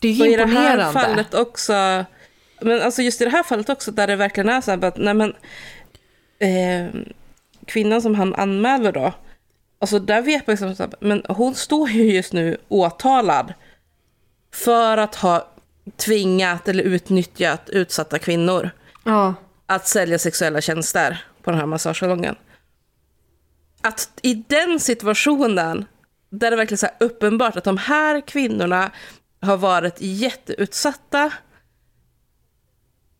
Det är Och ju i det här imponerande. fallet också, men alltså just i det här fallet också där det verkligen är så här att, nej men, eh, kvinnan som han anmäler då, alltså där vet man liksom, men hon står ju just nu åtalad för att ha tvingat eller utnyttjat utsatta kvinnor Ja. att sälja sexuella tjänster på den här massagesalongen. Att i den situationen, där det verkligen är så uppenbart att de här kvinnorna har varit jätteutsatta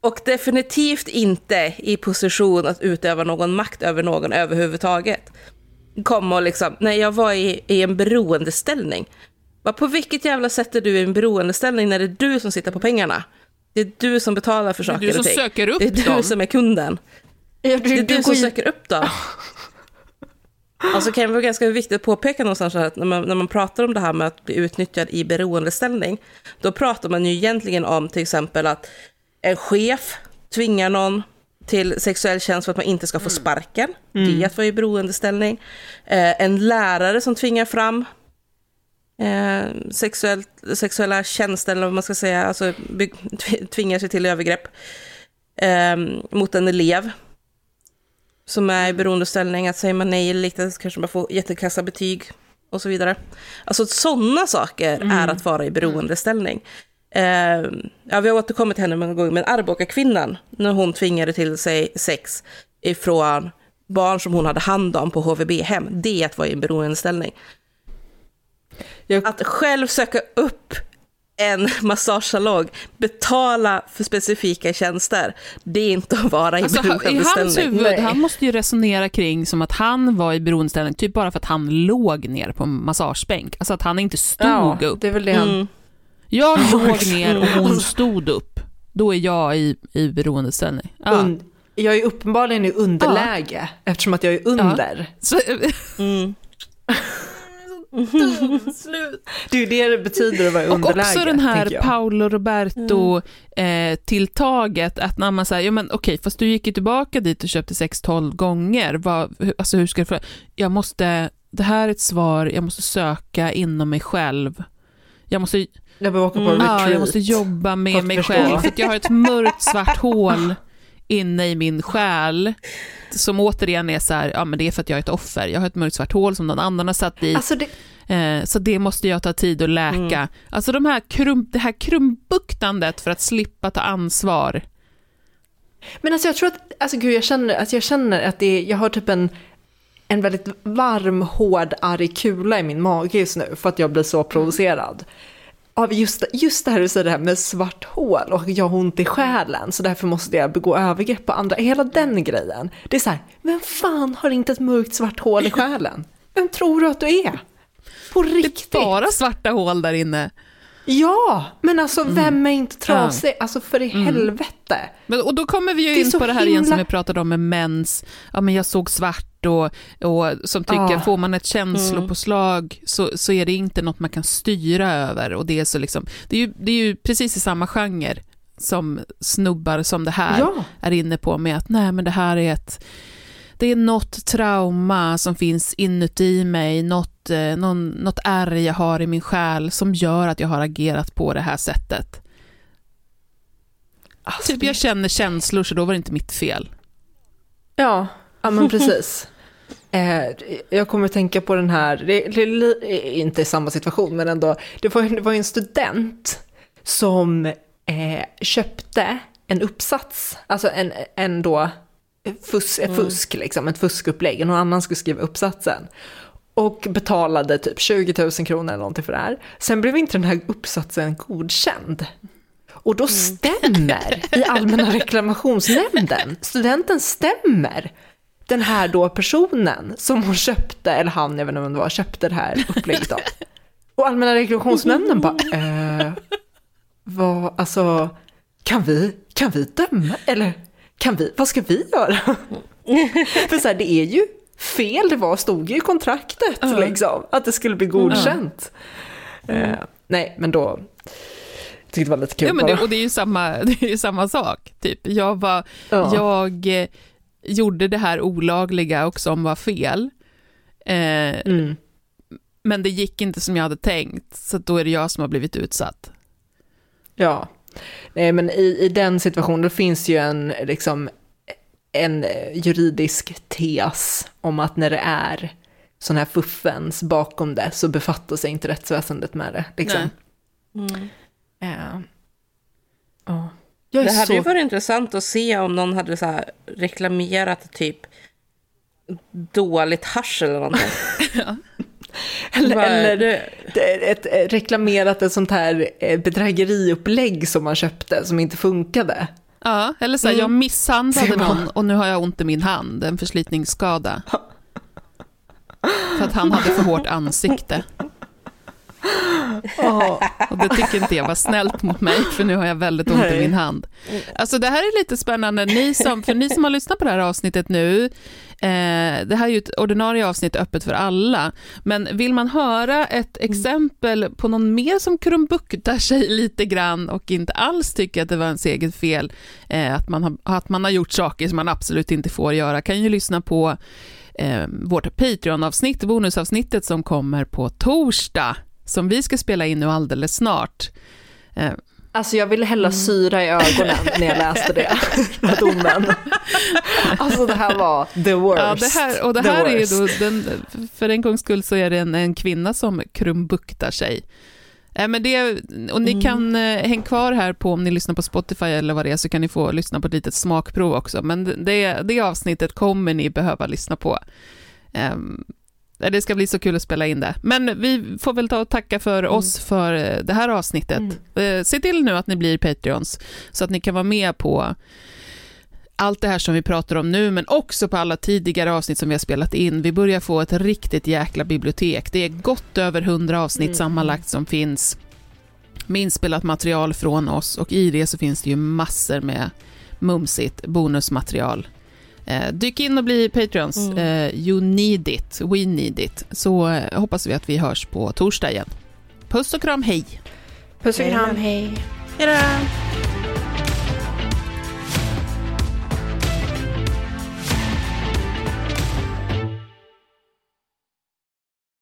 och definitivt inte i position att utöva någon makt över någon överhuvudtaget. komma och liksom, nej jag var i, i en beroendeställning. På vilket jävla sätt är du i en beroendeställning när det är du som sitter på pengarna? Det är du som betalar för Det är saker du som och ting. söker upp Det är du dem. som är kunden. Ja, Det är du som söker upp dem. Alltså kan det vara ganska viktigt att påpeka någonstans att när man, när man pratar om det här med att bli utnyttjad i beroendeställning, då pratar man ju egentligen om till exempel att en chef tvingar någon till sexuell tjänst för att man inte ska få sparken. Det är att vara i beroendeställning. Eh, en lärare som tvingar fram eh, sexuellt, sexuella tjänster, eller vad man ska säga, alltså by- tv- tvingar sig till övergrepp eh, mot en elev som är i beroendeställning, att säger man nej eller liknande så kanske man får jättekassa betyg och så vidare. Alltså sådana saker är att vara i beroendeställning. Eh, ja, vi har återkommit till henne många gånger, men Arboga-kvinnan, när hon tvingade till sig sex ifrån barn som hon hade hand om på HVB-hem, det är att vara i en beroendeställning. Jag- Att själv söka upp en massagesalong, betala för specifika tjänster, det är inte att vara i Alltså, I hans beroendeställning. huvud, Nej. han måste ju resonera kring som att han var i beroendeställning, typ bara för att han låg ner på en massagebänk. Alltså att han inte stod Ja, upp. det är väl det han... Mm. Jag låg ner och hon stod upp. Då är jag i, i beroendeställning. Ja. Und- jag är uppenbarligen i underläge eftersom att jag är under. Så, Mm. Det är ju det det betyder att vara i och underläge. också den här jag. Paolo Roberto-tilltaget, att när man säger, ja men okej, fast du gick ju tillbaka dit och köpte sex 12 gånger, vad, alltså hur ska det för, Jag måste, det här är ett svar, jag måste söka inom mig själv. Jag måste, Jag Mm. ja, jag måste jobba med mig förstå. själv, för att jag har ett mörkt svart hål inne i min själ, som återigen är så här, ja men det är för att jag är ett offer, jag har ett mörkt svart hål som någon annan har satt dit, Alltså det, Eh, så det måste jag ta tid att läka. Alltså de här krum, det här krumbuktandet för att slippa ta ansvar. Men alltså jag tror att, alltså gud jag känner, alltså jag känner att det är, jag har typ en, en väldigt varm, hård, arg kula i min mage just nu för att jag blir så provocerad. Av just, just det här du säger det här med svart hål och jag har ont i själen så därför måste jag begå övergrepp på andra. Hela den grejen. Det är så här, vem fan har inte ett mörkt svart hål i själen? Vem tror du att du är? På riktigt? Bara svarta hål där inne. Ja, men alltså vem är inte trasig? Alltså för i helvete. Men, och då kommer vi ju Det är in på det här igen himla- som vi pratade om med mens, ja men jag såg svart och, och som tycker, Ah. får man ett känslopåslag så, så är det inte något man kan styra över och det är så liksom, det är ju, det är ju precis i samma genre som snubbar som det här Ja. är inne på med att nej men det här är ett det är något trauma som finns inuti mig, något, eh, någon, något ärr jag har i min själ som gör att jag har agerat på det här sättet. Alltså, Typ jag känner känslor så då var det inte mitt fel. Ja, ja men precis. Eh, jag kommer att tänka på den här, det, det är li- inte samma situation men ändå, det var, det var en student som eh, köpte en uppsats, alltså en, en då fus, Mm. fusk, liksom, ett fuskupplägg, någon annan skulle skriva uppsatsen. Och betalade typ 20 000 kronor eller någonting för det här. Sen blev inte den här uppsatsen godkänd. Och då stämmer i Allmänna reklamationsnämnden, studenten stämmer den här då personen som hon köpte, eller han, jag vet inte vem det var, köpte det här upplägget av. Och Allmänna reklamationsnämnden bara, eh, vad, alltså, kan vi, kan vi döma, eller kan vi, vad ska vi göra? För så här, det är ju fel, det var, stod ju i kontraktet liksom, att det skulle bli godkänt. Eh, nej, men då, jag tyckte det var lite kul Ja, men det, och det är ju samma, det är ju samma sak. Typ. Jag, var, Ja. jag gjorde det här olagliga och som var fel. Eh, Mm. Men det gick inte som jag hade tänkt, så då är det jag som har blivit utsatt. Ja, nej men i, i den situationen finns ju en, liksom, en juridisk tes om att när det är sån här fuffens bakom det så befattar sig inte rättsväsendet med det. Liksom. Ja. Ja. Jag Det hade så... ju varit intressant att se om någon hade så här reklamerat typ dåligt hasch eller någonting. eller, Bara, eller ett, ett, reklamerat ett sånt här eh, bedrägeriupplägg som man köpte som inte funkade. Ja, eller så här, Mm. jag misshandlade någon och nu har jag ont i min hand, en förslitningsskada. för att han hade för hårt ansikte. Och det tycker inte jag var snällt mot mig, för nu har jag väldigt ont i min hand. Alltså det här är lite spännande, ni som, för ni som har lyssnat på det här avsnittet nu, eh, det här är ju ett ordinarie avsnitt öppet för alla, men vill man höra ett exempel på någon mer som krumbuktar sig lite grann och inte alls tycker att det var ens eget fel, eh, att, man har, att man har gjort saker som man absolut inte får göra, kan ju lyssna på eh, vårt Patreon-avsnitt, bonusavsnittet som kommer på torsdag, som vi ska spela in nu alldeles snart. Eh, Alltså jag ville hälla syra i ögonen när jag läste det, den domen. Alltså det här var the worst. Ja, det här, och det här är ju då, den, för en gångs skull så är det en, en kvinna som krumbuktar sig. Eh, men det, och ni kan eh, häng kvar här på, om ni lyssnar på Spotify eller vad det är, så kan ni få lyssna på ett litet smakprov också. Men det, det avsnittet kommer ni behöva lyssna på. Ehm, det ska bli så kul att spela in det. Men vi får väl ta och tacka för oss för eh, det här avsnittet. Eh, Se till nu att ni blir Patreons, så att ni kan vara med på allt det här som vi pratar om nu, men också på alla tidigare avsnitt som vi har spelat in. Vi börjar få ett riktigt jäkla bibliotek. Det är gott över hundra avsnitt sammanlagt som finns med inspelat material från oss och i det så finns det ju massor med mumsigt bonusmaterial. Eh, dyk in och bli Patreons. Eh, you need it, we need it. Så eh, hoppas vi att vi hörs på torsdag igen. Puss och kram, hej! Puss och kram, hej. Hejdå!